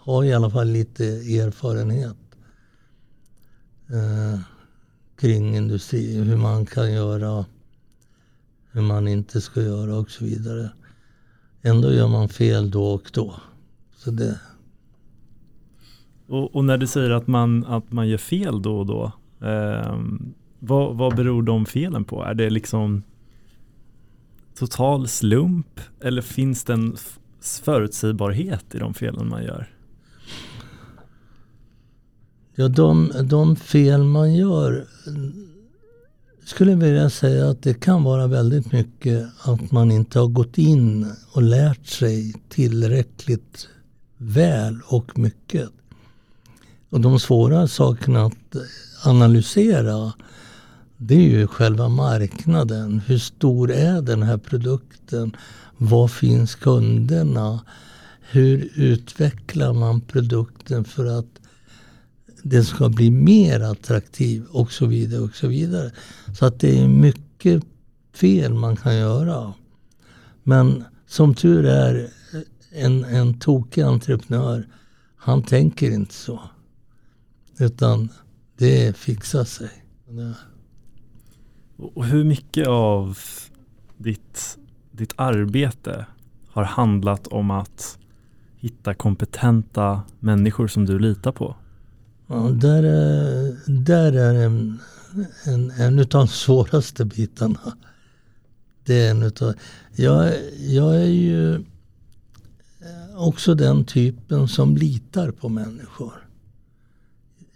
B: ha i alla fall lite erfarenhet eh, kring industri. Hur man kan göra, hur man inte ska göra och så vidare. Ändå gör man fel då och då. Så det...
A: och, och när du säger att man, att man gör fel då och då, Ehm, vad, vad beror de felen på? Är det liksom total slump eller finns det en förutsägbarhet i de felen man gör?
B: Ja, de, de fel man gör skulle jag vilja säga att det kan vara väldigt mycket att man inte har gått in och lärt sig tillräckligt väl och mycket. Och de svåra sakerna att analysera det är ju själva marknaden. Hur stor är den här produkten? Var finns kunderna? Hur utvecklar man produkten för att den ska bli mer attraktiv och så vidare och så vidare. Så att det är mycket fel man kan göra. Men som tur är, en, en tokig entreprenör, han tänker inte så. Utan det fixar sig.
A: Och hur mycket av ditt, ditt arbete har handlat om att hitta kompetenta människor som du litar på?
B: Ja, där är, där är en, en, en av de svåraste bitarna. Det är en utav, jag, jag är ju också den typen som litar på människor.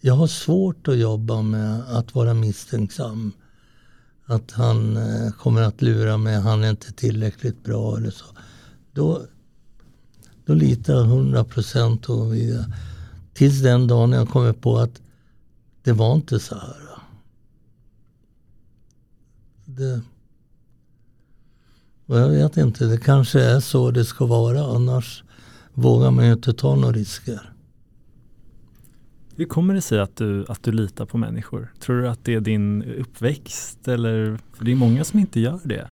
B: Jag har svårt att jobba med att vara misstänksam. Att han eh, kommer att lura mig, han är inte tillräckligt bra eller så. Då, då litar jag 100 procent. Tills den dagen jag kommer på att det var inte så här. Det, och jag vet inte, det kanske är så det ska vara. Annars vågar man ju inte ta några risker.
A: Hur kommer det sig att du, att du litar på människor? Tror du att det är din uppväxt eller? För det är många som inte gör det.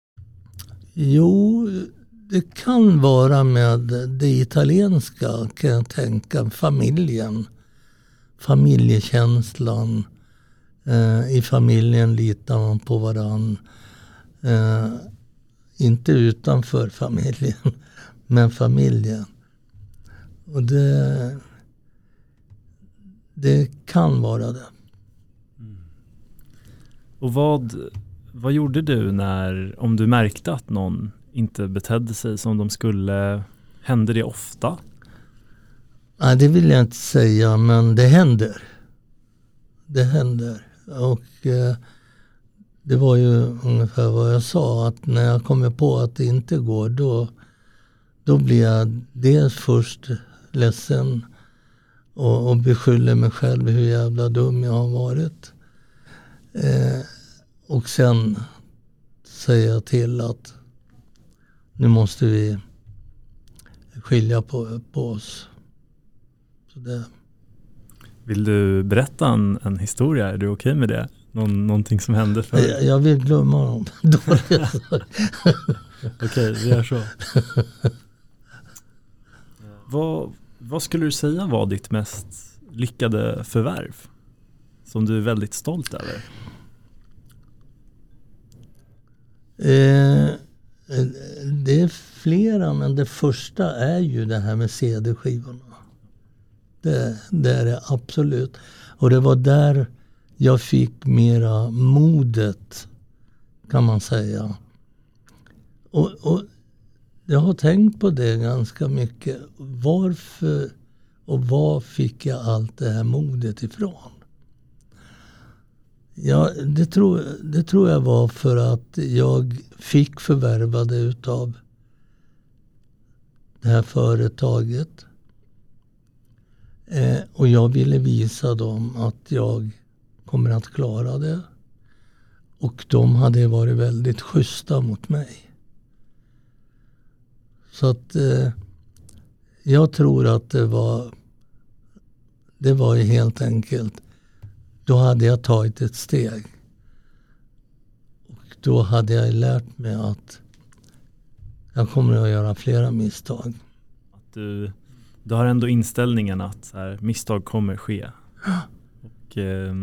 B: Jo, det kan vara med det italienska kan jag tänka. Familjen. Familjekänslan. Eh, I familjen litar man på varann. Eh, inte utanför familjen, men familjen. Och det, det kan vara det. Mm.
A: Och vad, vad gjorde du när, om du märkte att någon inte betedde sig som de skulle, hände det ofta?
B: Nej, det vill jag inte säga, men det händer. Det händer. Och eh, det var ju ungefär vad jag sa, att när jag kommer på att det inte går, då, då blir jag dels först ledsen och, och beskyller mig själv hur jävla dum jag har varit. Eh, och sen säger jag till att nu måste vi skilja på, på oss. Så det.
A: Vill du berätta en, en historia? Är du okej okay med det? Någon, någonting som hände för
B: Jag, jag vill glömma dem
A: Okej, vi gör så. vad, vad skulle du säga var ditt mest lyckade förvärv? Som du är väldigt stolt över?
B: Eh, eh det är flera, men det första är ju det här med CD-skivorna. Det, det är det absolut. Och det var där jag fick mera modet, kan man säga. Och, och jag har tänkt på det ganska mycket. Varför och var fick jag allt det här modet ifrån? Ja, det tror, det tror jag var för att jag fick förvärva det utav det här företaget. Eh, och jag ville visa dem att jag kommer att klara det. Och de hade varit väldigt schyssta mot mig. Så att eh, jag tror att det var det var ju helt enkelt, då hade jag tagit ett steg. Och då hade jag lärt mig att jag kommer att göra flera misstag.
A: Att du, du har ändå inställningen att här, misstag kommer ske. Och, eh,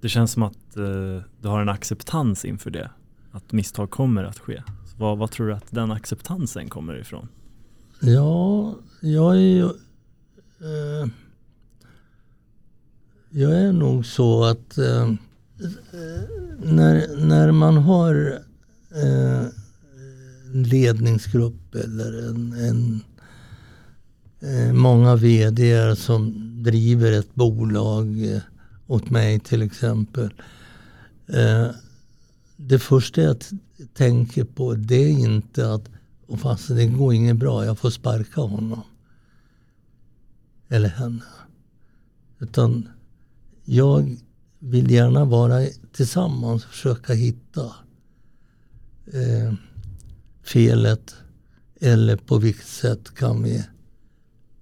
A: det känns som att eh, du har en acceptans inför det. Att misstag kommer att ske. Vad, vad tror du att den acceptansen kommer ifrån?
B: Ja, jag är ju... Eh, jag är nog så att eh, när, när man har eh, en ledningsgrupp eller en, en eh, många vd som driver ett bolag eh, åt mig till exempel. Eh, det första jag tänker på det är inte att och fast det går inget bra, jag får sparka honom. Eller henne. Utan jag vill gärna vara tillsammans och försöka hitta eh, felet eller på vilket sätt kan vi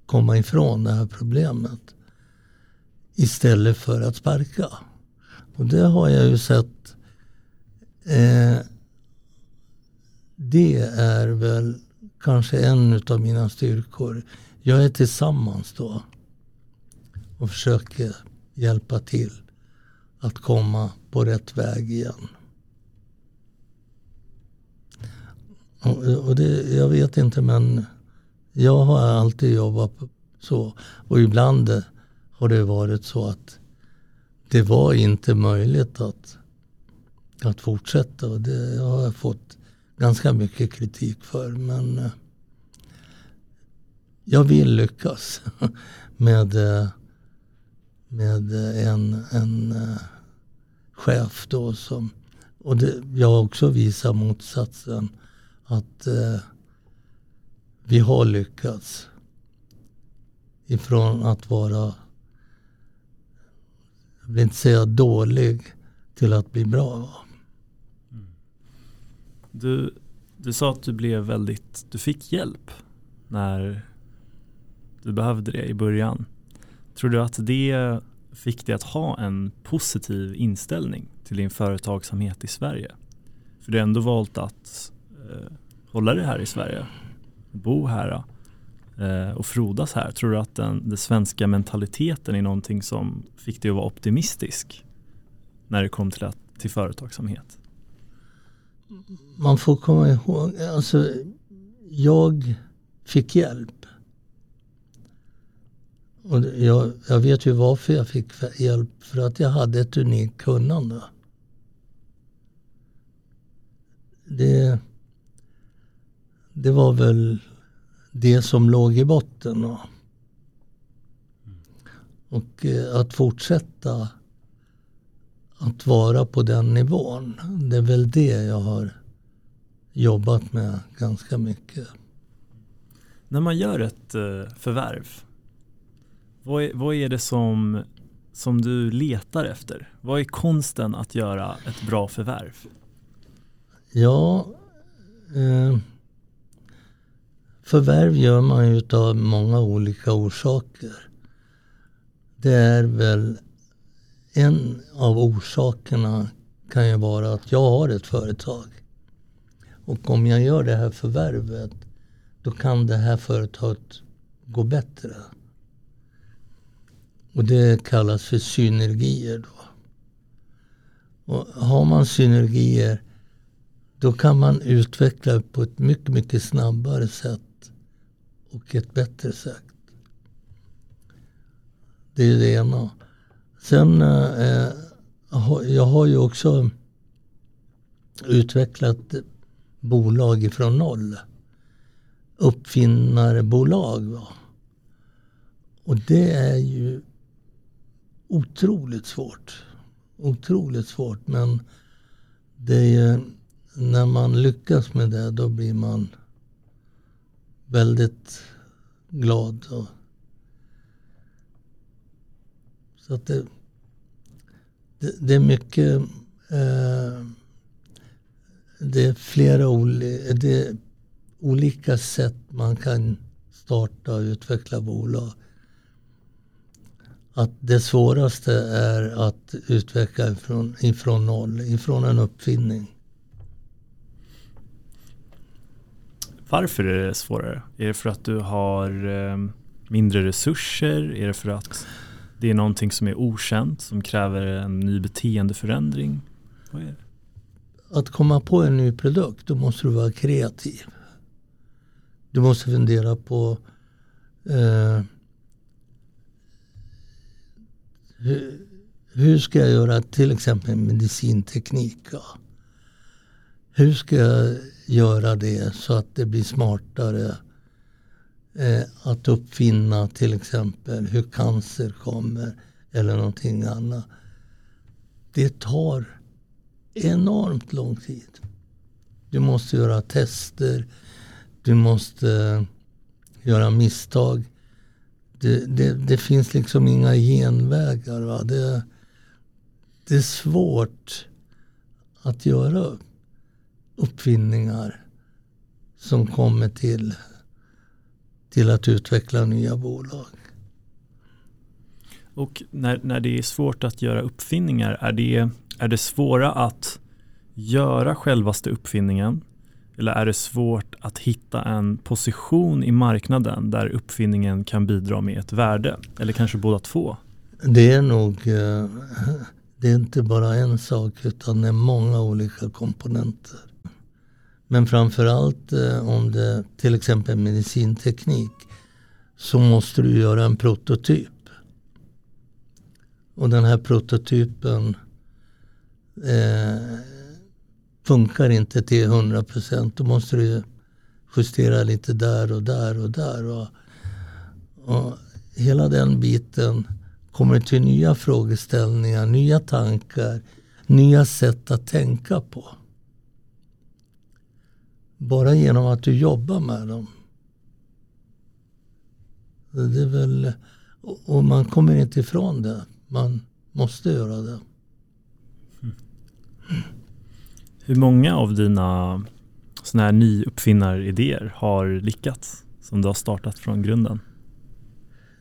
B: komma ifrån det här problemet. istället för att sparka. Och det har jag ju sett. Eh, det är väl kanske en av mina styrkor. Jag är tillsammans då och försöker hjälpa till att komma på rätt väg igen. Och, och det, jag vet inte men jag har alltid jobbat så. Och ibland har det varit så att det var inte möjligt att, att fortsätta. Och det har jag fått ganska mycket kritik för. Men eh, jag vill lyckas med, eh, med en, en eh, chef då som och det, jag har också visat motsatsen. Att eh, vi har lyckats. Ifrån att vara, jag vill inte säga dålig, till att bli bra.
A: Du, du sa att du blev väldigt, du fick hjälp när du behövde det i början. Tror du att det fick dig att ha en positiv inställning till din företagsamhet i Sverige? För du har ändå valt att eh, hålla dig här i Sverige, bo här eh, och frodas här. Tror du att den, den svenska mentaliteten är någonting som fick dig att vara optimistisk när det kom till, att, till företagsamhet?
B: Man får komma ihåg, alltså jag fick hjälp och jag, jag vet ju varför jag fick hjälp. För att jag hade ett unikt kunnande. Det, det var väl det som låg i botten. Och, och eh, att fortsätta att vara på den nivån. Det är väl det jag har jobbat med ganska mycket.
A: När man gör ett eh, förvärv vad är, vad är det som, som du letar efter? Vad är konsten att göra ett bra förvärv?
B: Ja, eh, förvärv gör man ju av många olika orsaker. Det är väl en av orsakerna kan ju vara att jag har ett företag. Och om jag gör det här förvärvet då kan det här företaget gå bättre. Och det kallas för synergier. Då. Och har man synergier då kan man utveckla på ett mycket, mycket snabbare sätt och ett bättre sätt. Det är det ena. Sen, eh, eh, jag har ju också utvecklat bolag ifrån noll. Uppfinnarbolag. Va? Och det är ju otroligt svårt. Otroligt svårt men det är, när man lyckas med det då blir man väldigt glad. Och, så att det, det, det är mycket eh, det är flera oli, det är olika sätt man kan starta och utveckla bolag att det svåraste är att utveckla ifrån, ifrån noll, ifrån en uppfinning.
A: Varför är det svårare? Är det för att du har eh, mindre resurser? Är det för att det är någonting som är okänt som kräver en ny beteendeförändring? Vad är det?
B: Att komma på en ny produkt, då måste du vara kreativ. Du måste fundera på eh, hur, hur ska jag göra till exempel medicinteknik? Ja. Hur ska jag göra det så att det blir smartare eh, att uppfinna till exempel hur cancer kommer eller någonting annat. Det tar enormt lång tid. Du måste göra tester. Du måste göra misstag det, det, det, finns liksom inga genvägar. Va? Det, det är svårt att göra uppfinningar som kommer till, till att utveckla nya bolag.
A: Och när, när det är svårt att göra uppfinningar, är det, är det svåra att göra självaste uppfinningen? Eller är det svårt att hitta en position i marknaden där uppfinningen kan bidra med ett värde? Eller kanske båda två?
B: Det är nog, eh, det är inte bara en sak utan det är många olika komponenter. Men framförallt eh, om det till exempel medicinteknik så måste du göra en prototyp. Och den här prototypen eh, funkar inte till 100 procent. Då måste du justera lite där och där och där. Och, och hela den biten kommer till nya frågeställningar, nya tankar, nya sätt att tänka på. Bara genom att du jobbar med dem. Det är väl, och man kommer inte ifrån det. Man måste göra det.
A: Hur många av dina sådana här nyuppfinnaridéer har lyckats som du har startat från grunden?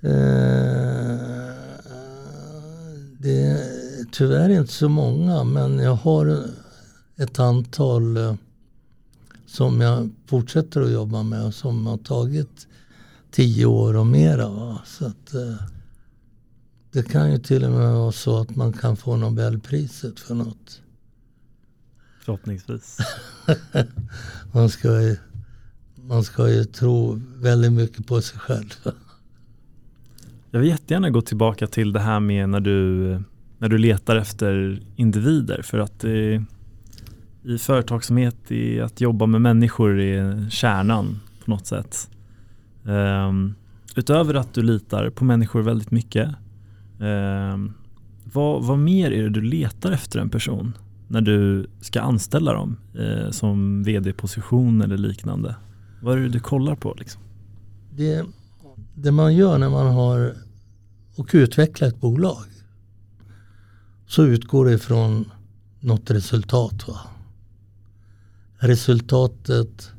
B: Eh, det är tyvärr inte så många men jag har ett antal eh, som jag fortsätter att jobba med och som har tagit tio år och mera. Va? Så att, eh, det kan ju till och med vara så att man kan få Nobelpriset för något.
A: Förhoppningsvis.
B: man, ska ju, man ska ju tro väldigt mycket på sig själv.
A: Jag vill jättegärna gå tillbaka till det här med när du, när du letar efter individer för att det, i företagsamhet, i att jobba med människor är kärnan på något sätt. Um, utöver att du litar på människor väldigt mycket, um, vad, vad mer är det du letar efter en person? när du ska anställa dem eh, som vd-position eller liknande? Vad är det du kollar på? Liksom?
B: Det, det man gör när man har och utvecklar ett bolag så utgår det ifrån något resultat. Va? Resultatet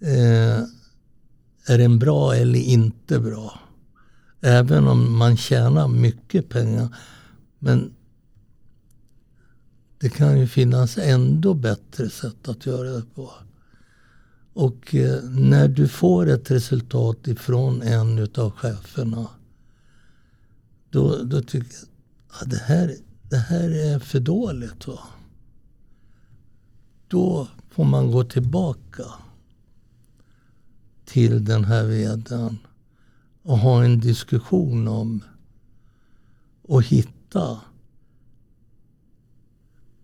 B: eh, är den bra eller inte bra? Även om man tjänar mycket pengar. Men det kan ju finnas ändå bättre sätt att göra det på. Och eh, när du får ett resultat ifrån en utav cheferna då, då tycker jag att det, här, det här är för dåligt. Va? Då får man gå tillbaka till den här vdn och ha en diskussion om och hitta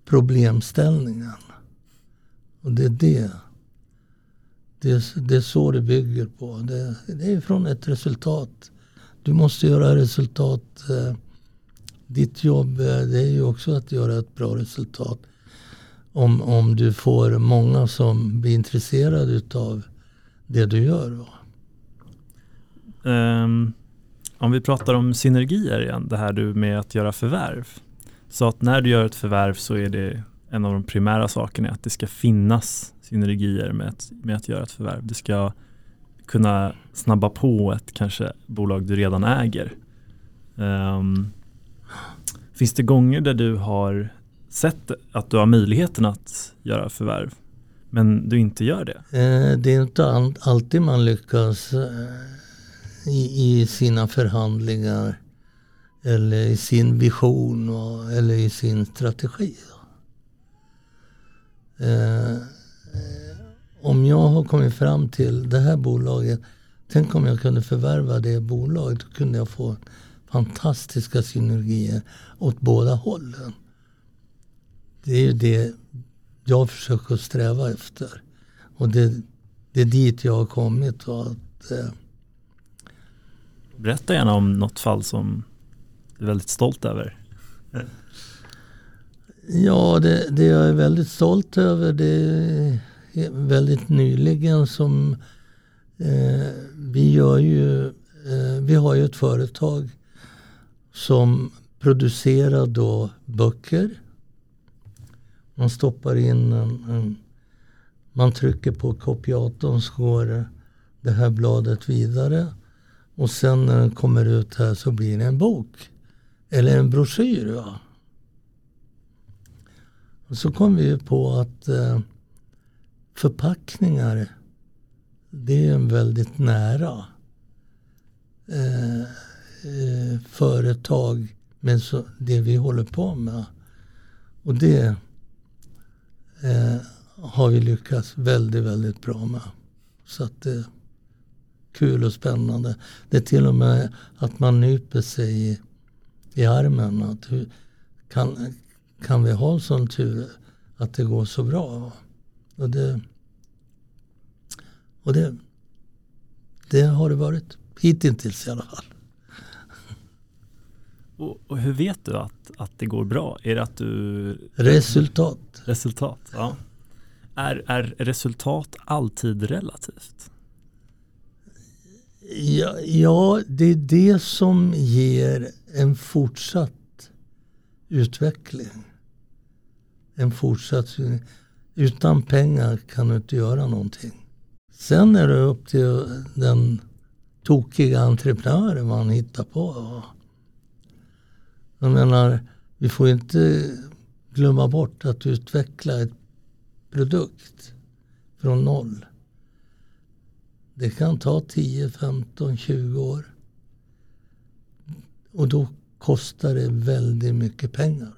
B: problemställningen. Och det är det. Det är, det är så det bygger på. Det, det är från ett resultat. Du måste göra resultat. Eh, ditt jobb eh, det är ju också att göra ett bra resultat. Om, om du får många som blir intresserade utav det du gör.
A: Um, om vi pratar om synergier igen, det här du med att göra förvärv. Så att när du gör ett förvärv så är det en av de primära sakerna att det ska finnas synergier med att, med att göra ett förvärv. Det ska kunna snabba på ett kanske bolag du redan äger. Um, finns det gånger där du har sett att du har möjligheten att göra förvärv men du inte gör det?
B: Eh, det är inte alltid man lyckas eh, i, i sina förhandlingar eller i sin vision och, eller i sin strategi. Eh, om jag har kommit fram till det här bolaget, tänk om jag kunde förvärva det bolaget, då kunde jag få fantastiska synergier åt båda hållen. Det är ju det jag försöker sträva efter. Och det, det är dit jag har kommit. Att, eh,
A: Berätta gärna om något fall som du är väldigt stolt över?
B: Ja, det, det jag är väldigt stolt över det är väldigt nyligen som eh, vi gör ju, eh, vi har ju ett företag som producerar då böcker. Man stoppar in en, en man trycker på kopiatorn så går det här bladet vidare. Och sen när den kommer ut här så blir det en bok. Eller en broschyr. Ja. Och så kom vi på att eh, förpackningar det är en väldigt nära eh, eh, företag med så, det vi håller på med. Och det eh, har vi lyckats väldigt, väldigt bra med. Så att det är kul och spännande. Det är till och med att man nyper sig i, i armen. Att hur, kan, kan vi ha sån tur att det går så bra? Och det, och det, det har det varit. Hittills i alla fall.
A: Och, och, hur vet du att, att det går bra? Är det att du...
B: Resultat.
A: Resultat, ja. Är, är resultat alltid relativt?
B: Ja, ja, det är det som ger en fortsatt utveckling. En fortsatt... Utan pengar kan du inte göra någonting. Sen är det upp till den tokiga entreprenören han hittar på. Jag menar, vi får inte glömma bort att utveckla ett produkt från noll. Det kan ta 10, 15, 20 år. Och då kostar det väldigt mycket pengar.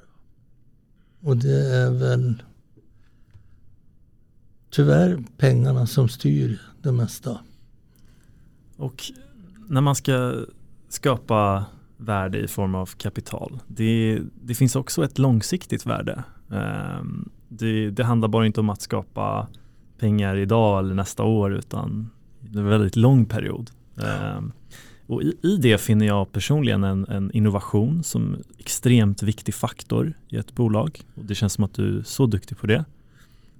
B: Och det är väl tyvärr pengarna som styr det mesta.
A: Och när man ska skapa värde i form av kapital, det, det finns också ett långsiktigt värde. Ehm, det, det, handlar bara inte om att skapa pengar idag eller nästa år utan en väldigt lång period. Ehm, och i, i, det finner jag personligen en, en, innovation som extremt viktig faktor i ett bolag. Och det känns som att du är så duktig på det.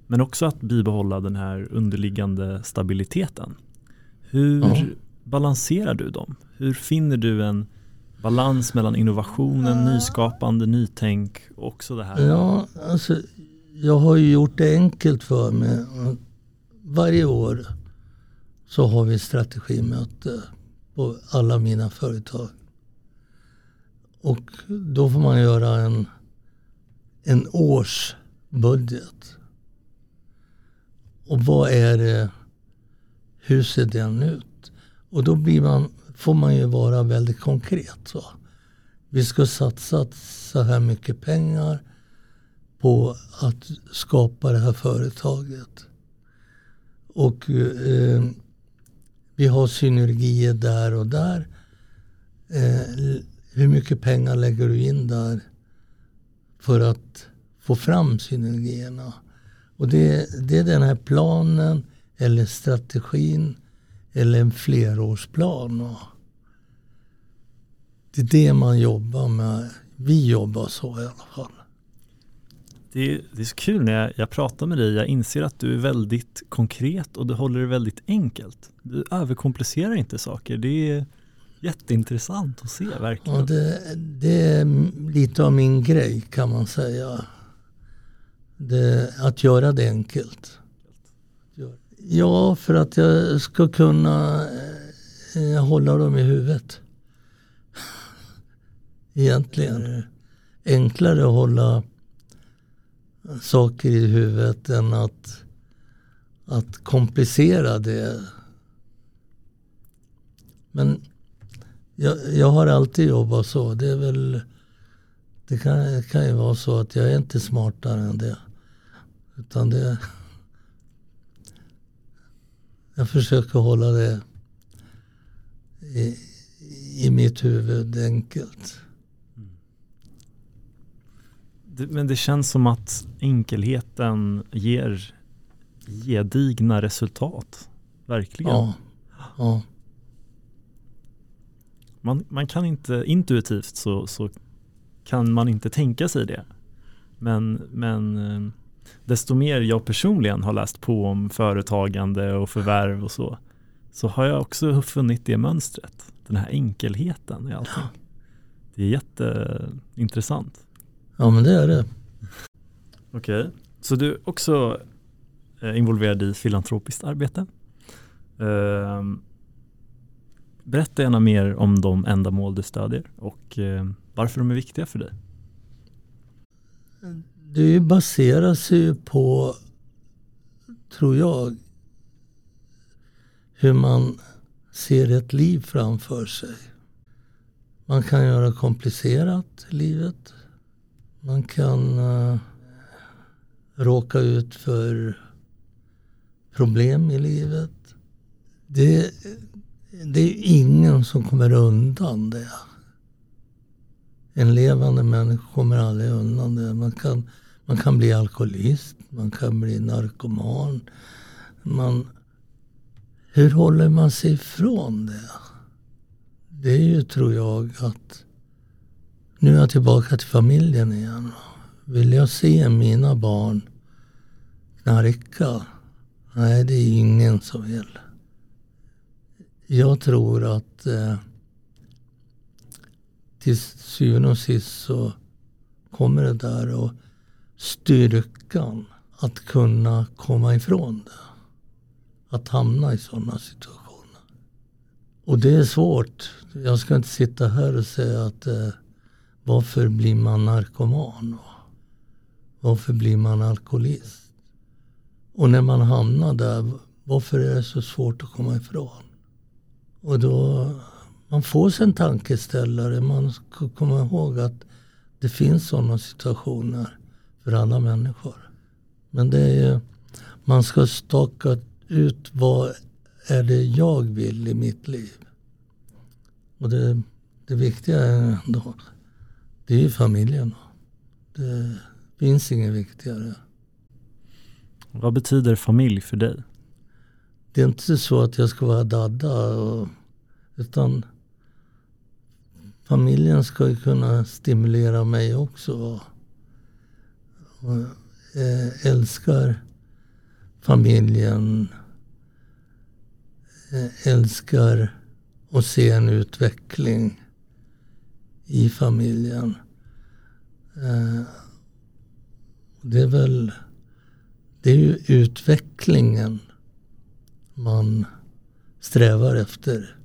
A: Men också att bibehålla den här underliggande stabiliteten. Hur ja. balanserar du dem? Hur finner du en balans mellan innovationen, nyskapande, nytänk och också det här?
B: Ja, alltså, jag har ju gjort det enkelt för mig. Varje år så har vi strategimöte på alla mina företag. Och då får man göra en, en årsbudget. Och vad är det, hur ser den ut? Och då blir man, får man ju vara väldigt konkret. Så. Vi ska satsa så här mycket pengar på att skapa det här företaget. Och eh, vi har synergier där och där. Eh, hur mycket pengar lägger du in där för att få fram synergierna? Och det, det är den här planen eller strategin eller en flerårsplan. Och det är det man jobbar med. Vi jobbar så i alla fall.
A: Det är, det är så kul när jag, jag pratar med dig. Jag inser att du är väldigt konkret och du håller det väldigt enkelt. Du överkomplicerar inte saker. Det är jätteintressant att se verkligen.
B: Ja, det, det är lite av min grej kan man säga. Det, att göra det enkelt. Ja, för att jag ska kunna eh, hålla dem i huvudet. Egentligen. Enklare att hålla saker i huvudet än att, att komplicera det. Men jag, jag har alltid jobbat så. Det är väl det kan, kan ju vara så att jag är inte smartare än det. Utan det... Jag försöker hålla det i, i mitt huvud enkelt.
A: Men det känns som att enkelheten ger gedigna resultat. Verkligen.
B: Ja. ja.
A: Man, man kan inte, intuitivt så, så kan man inte tänka sig det. Men, men eh, desto mer jag personligen har läst på om företagande och förvärv och så, så har jag också funnit det mönstret. Den här enkelheten i allting. Det är jätteintressant.
B: Ja men det är det.
A: Okej, okay. så du är också eh, involverad i filantropiskt arbete. Uh, berätta gärna mer om de ändamål du stödjer och eh, varför de är viktiga för dig.
B: Det baserar sig på, tror jag, hur man ser ett liv framför sig. Man kan göra komplicerat livet. Man kan uh, råka ut för problem i livet. Det, det är ingen som kommer undan det. En levande människa kommer aldrig undan det. Man kan, man kan bli alkoholist, man kan bli narkoman. Man, hur håller man sig ifrån det? Det är ju, tror jag, att nu är jag tillbaka till familjen igen. Vill jag se mina barn knarka? Nej, det är ingen som vill. Jag tror att eh, till syvende och sist så kommer det där och styrkan att kunna komma ifrån det. Att hamna i sådana situationer. Och det är svårt. Jag ska inte sitta här och säga att eh, varför blir man narkoman? Varför blir man alkoholist? Och när man hamnar där, varför är det så svårt att komma ifrån? Och då, man får sig en tankeställare. Man ska komma ihåg att det finns sådana situationer för alla människor. Men det är man ska staka ut vad är det jag vill i mitt liv. Och det, det viktiga är ändå, det är ju familjen. Det finns inget viktigare.
A: Vad betyder familj för dig?
B: Det är inte så att jag ska vara dadda. Och, utan familjen ska ju kunna stimulera mig också. Och, äh, älskar familjen. Äh, älskar att se en utveckling i familjen. Äh, det är väl det är ju utvecklingen man strävar efter.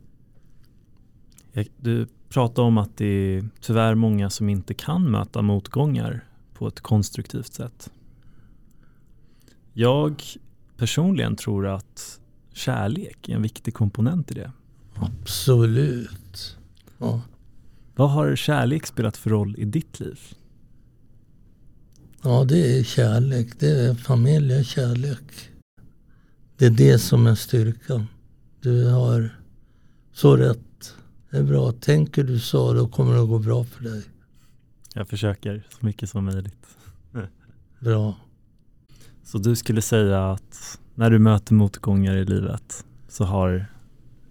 A: Du pratade om att det är tyvärr många som inte kan möta motgångar på ett konstruktivt sätt. Jag personligen tror att kärlek är en viktig komponent i det.
B: Absolut. Ja.
A: Vad har kärlek spelat för roll i ditt liv?
B: Ja, det är kärlek. Det är familjekärlek. Det är det som är styrkan. Du har så rätt. Det är bra. Tänker du så, då kommer det att gå bra för dig.
A: Jag försöker så mycket som möjligt.
B: Bra.
A: Så du skulle säga att när du möter motgångar i livet så har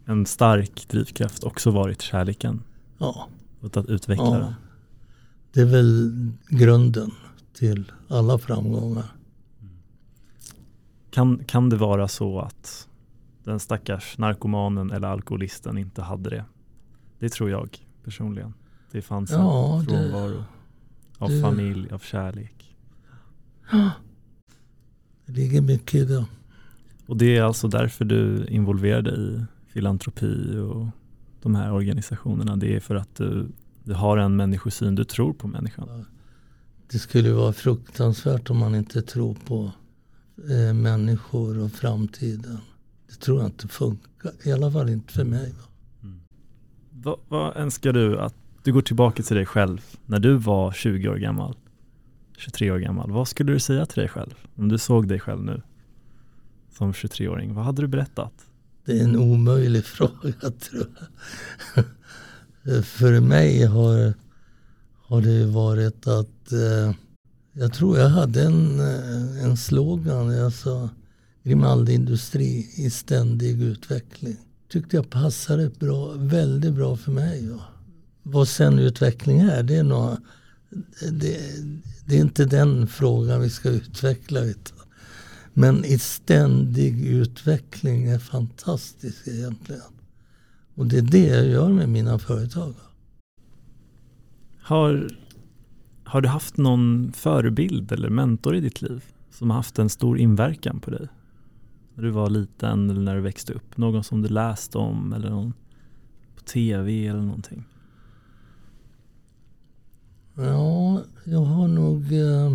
A: en stark drivkraft också varit kärleken?
B: Ja.
A: Och att utveckla ja. det?
B: Det är väl grunden till alla framgångar.
A: Kan, kan det vara så att den stackars narkomanen eller alkoholisten inte hade det? Det tror jag personligen. Det fanns ja, en frånvaro av det, familj, av kärlek.
B: Ja, det ligger mycket i det.
A: Och det är alltså därför du involverar dig i filantropi och de här organisationerna. Det är för att du, du har en människosyn, du tror på människan.
B: Det skulle vara fruktansvärt om man inte tror på eh, människor och framtiden. Det tror jag inte funkar. I alla fall inte för mig. Mm.
A: Vad, vad önskar du att du går tillbaka till dig själv när du var 20 år gammal? 23 år gammal. Vad skulle du säga till dig själv om du såg dig själv nu som 23-åring? Vad hade du berättat?
B: Det är en omöjlig fråga tror jag. För mig har, har det varit att eh, jag tror jag hade en, eh, en slogan. Alltså, jag sa Grimaldi Industri i ständig utveckling. Tyckte jag passade bra, väldigt bra för mig. Vad sen utveckling är, det är, några, det, det, är inte den frågan vi ska utveckla. Utan. Men i ständig utveckling är fantastiskt egentligen. Och det är det jag gör med mina företag.
A: Har har du haft någon förebild eller mentor i ditt liv som har haft en stor inverkan på dig? När du var liten eller när du växte upp? Någon som du läst om eller någon på tv eller någonting?
B: Ja, jag har nog... Eh,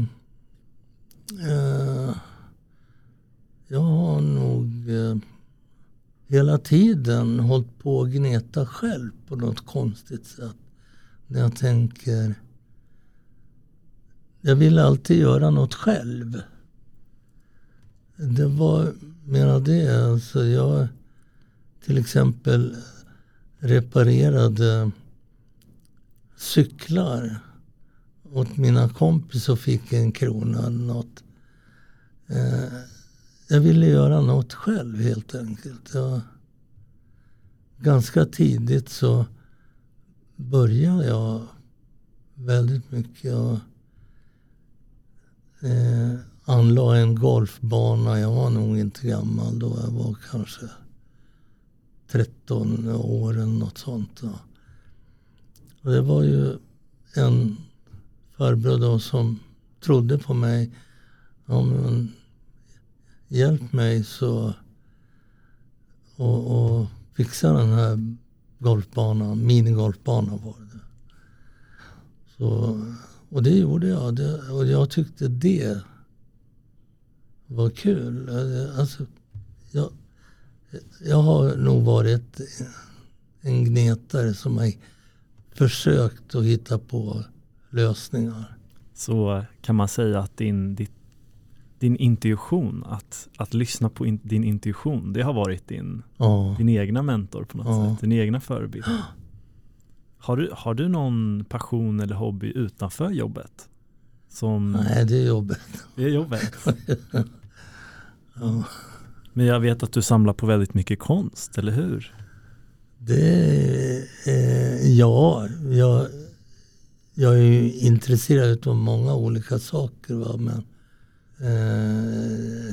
B: eh, jag har nog eh, hela tiden hållit på att gneta själv på något konstigt sätt. När jag tänker... Jag vill alltid göra något själv. Det var mera det. Alltså jag till exempel reparerade cyklar åt mina kompisar och fick en krona eller något. Eh, jag ville göra något själv helt enkelt. Jag, ganska tidigt så började jag väldigt mycket. Jag eh, anlade en golfbana. Jag var nog inte gammal då. Jag var kanske 13 år eller något sånt. Då. Och det var ju en farbror då som trodde på mig. Ja, men, hjälp mig så och, och fixa den här golfbanan, minigolfbanan var det. Så, och det gjorde jag. Det, och jag tyckte det var kul. Alltså, jag, jag har nog varit en gnetare som har försökt att hitta på lösningar.
A: Så kan man säga att din, ditt, din intuition, att, att lyssna på in, din intuition, det har varit din,
B: Ja.
A: din egna mentor på något
B: Ja.
A: sätt, din egna förebild. Har du, har du någon passion eller hobby utanför jobbet? Som
B: Nej, det är jobbet.
A: det är jobbet?
B: Ja.
A: Men jag vet att du samlar på väldigt mycket konst, eller hur?
B: Det, eh, ja, jag, jag är ju intresserad av många olika saker. Va? Men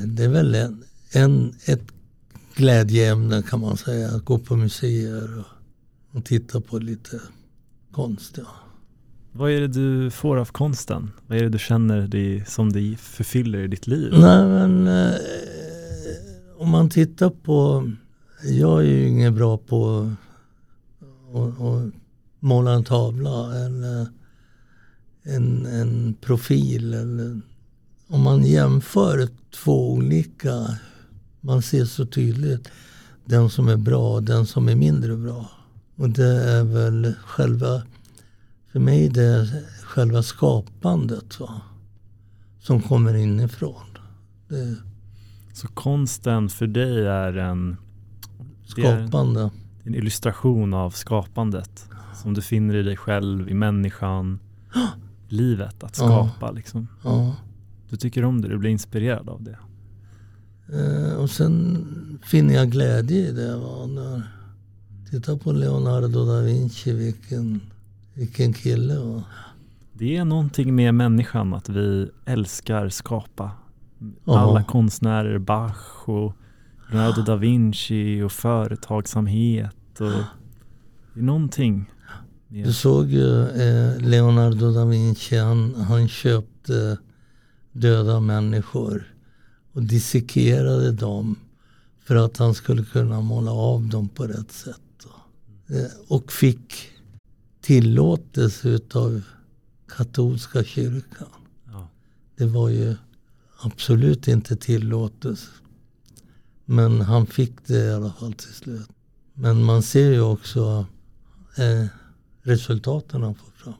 B: det är väl en, en, ett glädjeämne kan man säga. Att gå på museer och, och titta på lite konst. Ja.
A: Vad är det du får av konsten? Vad är det du känner dig, som det förfyller i ditt liv?
B: Nej men eh, om man tittar på, jag är ju inget bra på att måla en tavla eller en, en profil. Eller, om man jämför två olika, man ser så tydligt den som är bra och den som är mindre bra. Och det är väl själva, för mig det är själva skapandet va? som kommer inifrån. Det,
A: Så konsten för dig är en, Det är-
B: skapande.
A: en illustration av skapandet som du finner i dig själv, i människan, livet, att
B: Ja.
A: skapa liksom.
B: Ja.
A: Du tycker om det, du blir inspirerad av det.
B: Eh, och sen finner jag glädje i det. Va? När, titta på Leonardo da Vinci, vilken, vilken kille. Va?
A: Det är någonting med människan att vi älskar skapa.
B: Ja.
A: Alla konstnärer, Bach och Leonardo da Vinci och företagsamhet. Och det är någonting.
B: Du såg ju eh, Leonardo da Vinci, han, han köpte döda människor och dissekerade dem för att han skulle kunna måla av dem på rätt sätt. Eh, och fick tillåtelse utav katolska kyrkan.
A: ja.
B: Det var ju absolut inte tillåtet. Men han fick det i alla fall till slut. Men man ser ju också eh, resultaten han får fram.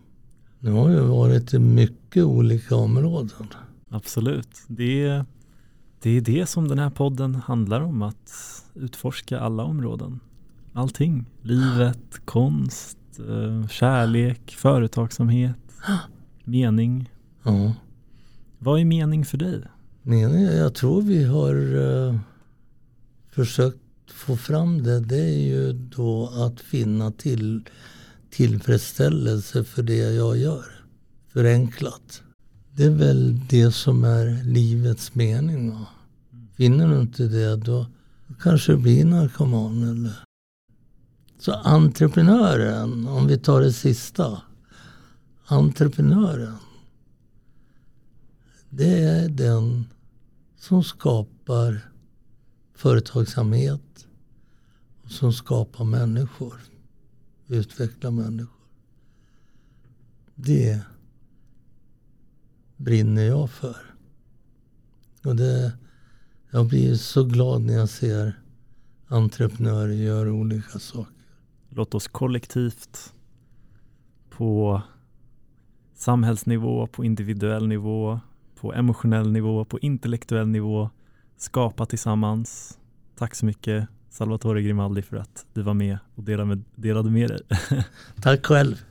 B: Nu har ju varit i mycket olika områden.
A: Absolut. Det är, det är det som den här podden handlar om, att utforska alla områden. Allting. Livet, konst, eh, kärlek, företagsamhet, mening.
B: Ja.
A: Vad är mening för dig?
B: Men jag tror vi har eh, försökt få fram det. Det är ju då att finna till, tillfredsställelse för det jag gör. Förenklat. Det är väl det som är livets mening. Va? Finner du inte det då kanske du blir narkoman. Eller? Så entreprenören, om vi tar det sista. Entreprenören. Det är den som skapar företagsamhet och som skapar människor. Utvecklar människor. Det brinner jag för. Och det, jag blir så glad när jag ser entreprenörer göra olika saker.
A: Låt oss kollektivt på samhällsnivå, på individuell nivå, på emotionell nivå, på intellektuell nivå skapa tillsammans. Tack så mycket Salvatore Grimaldi för att du var med och delade med, delade med dig.
B: Tack själv.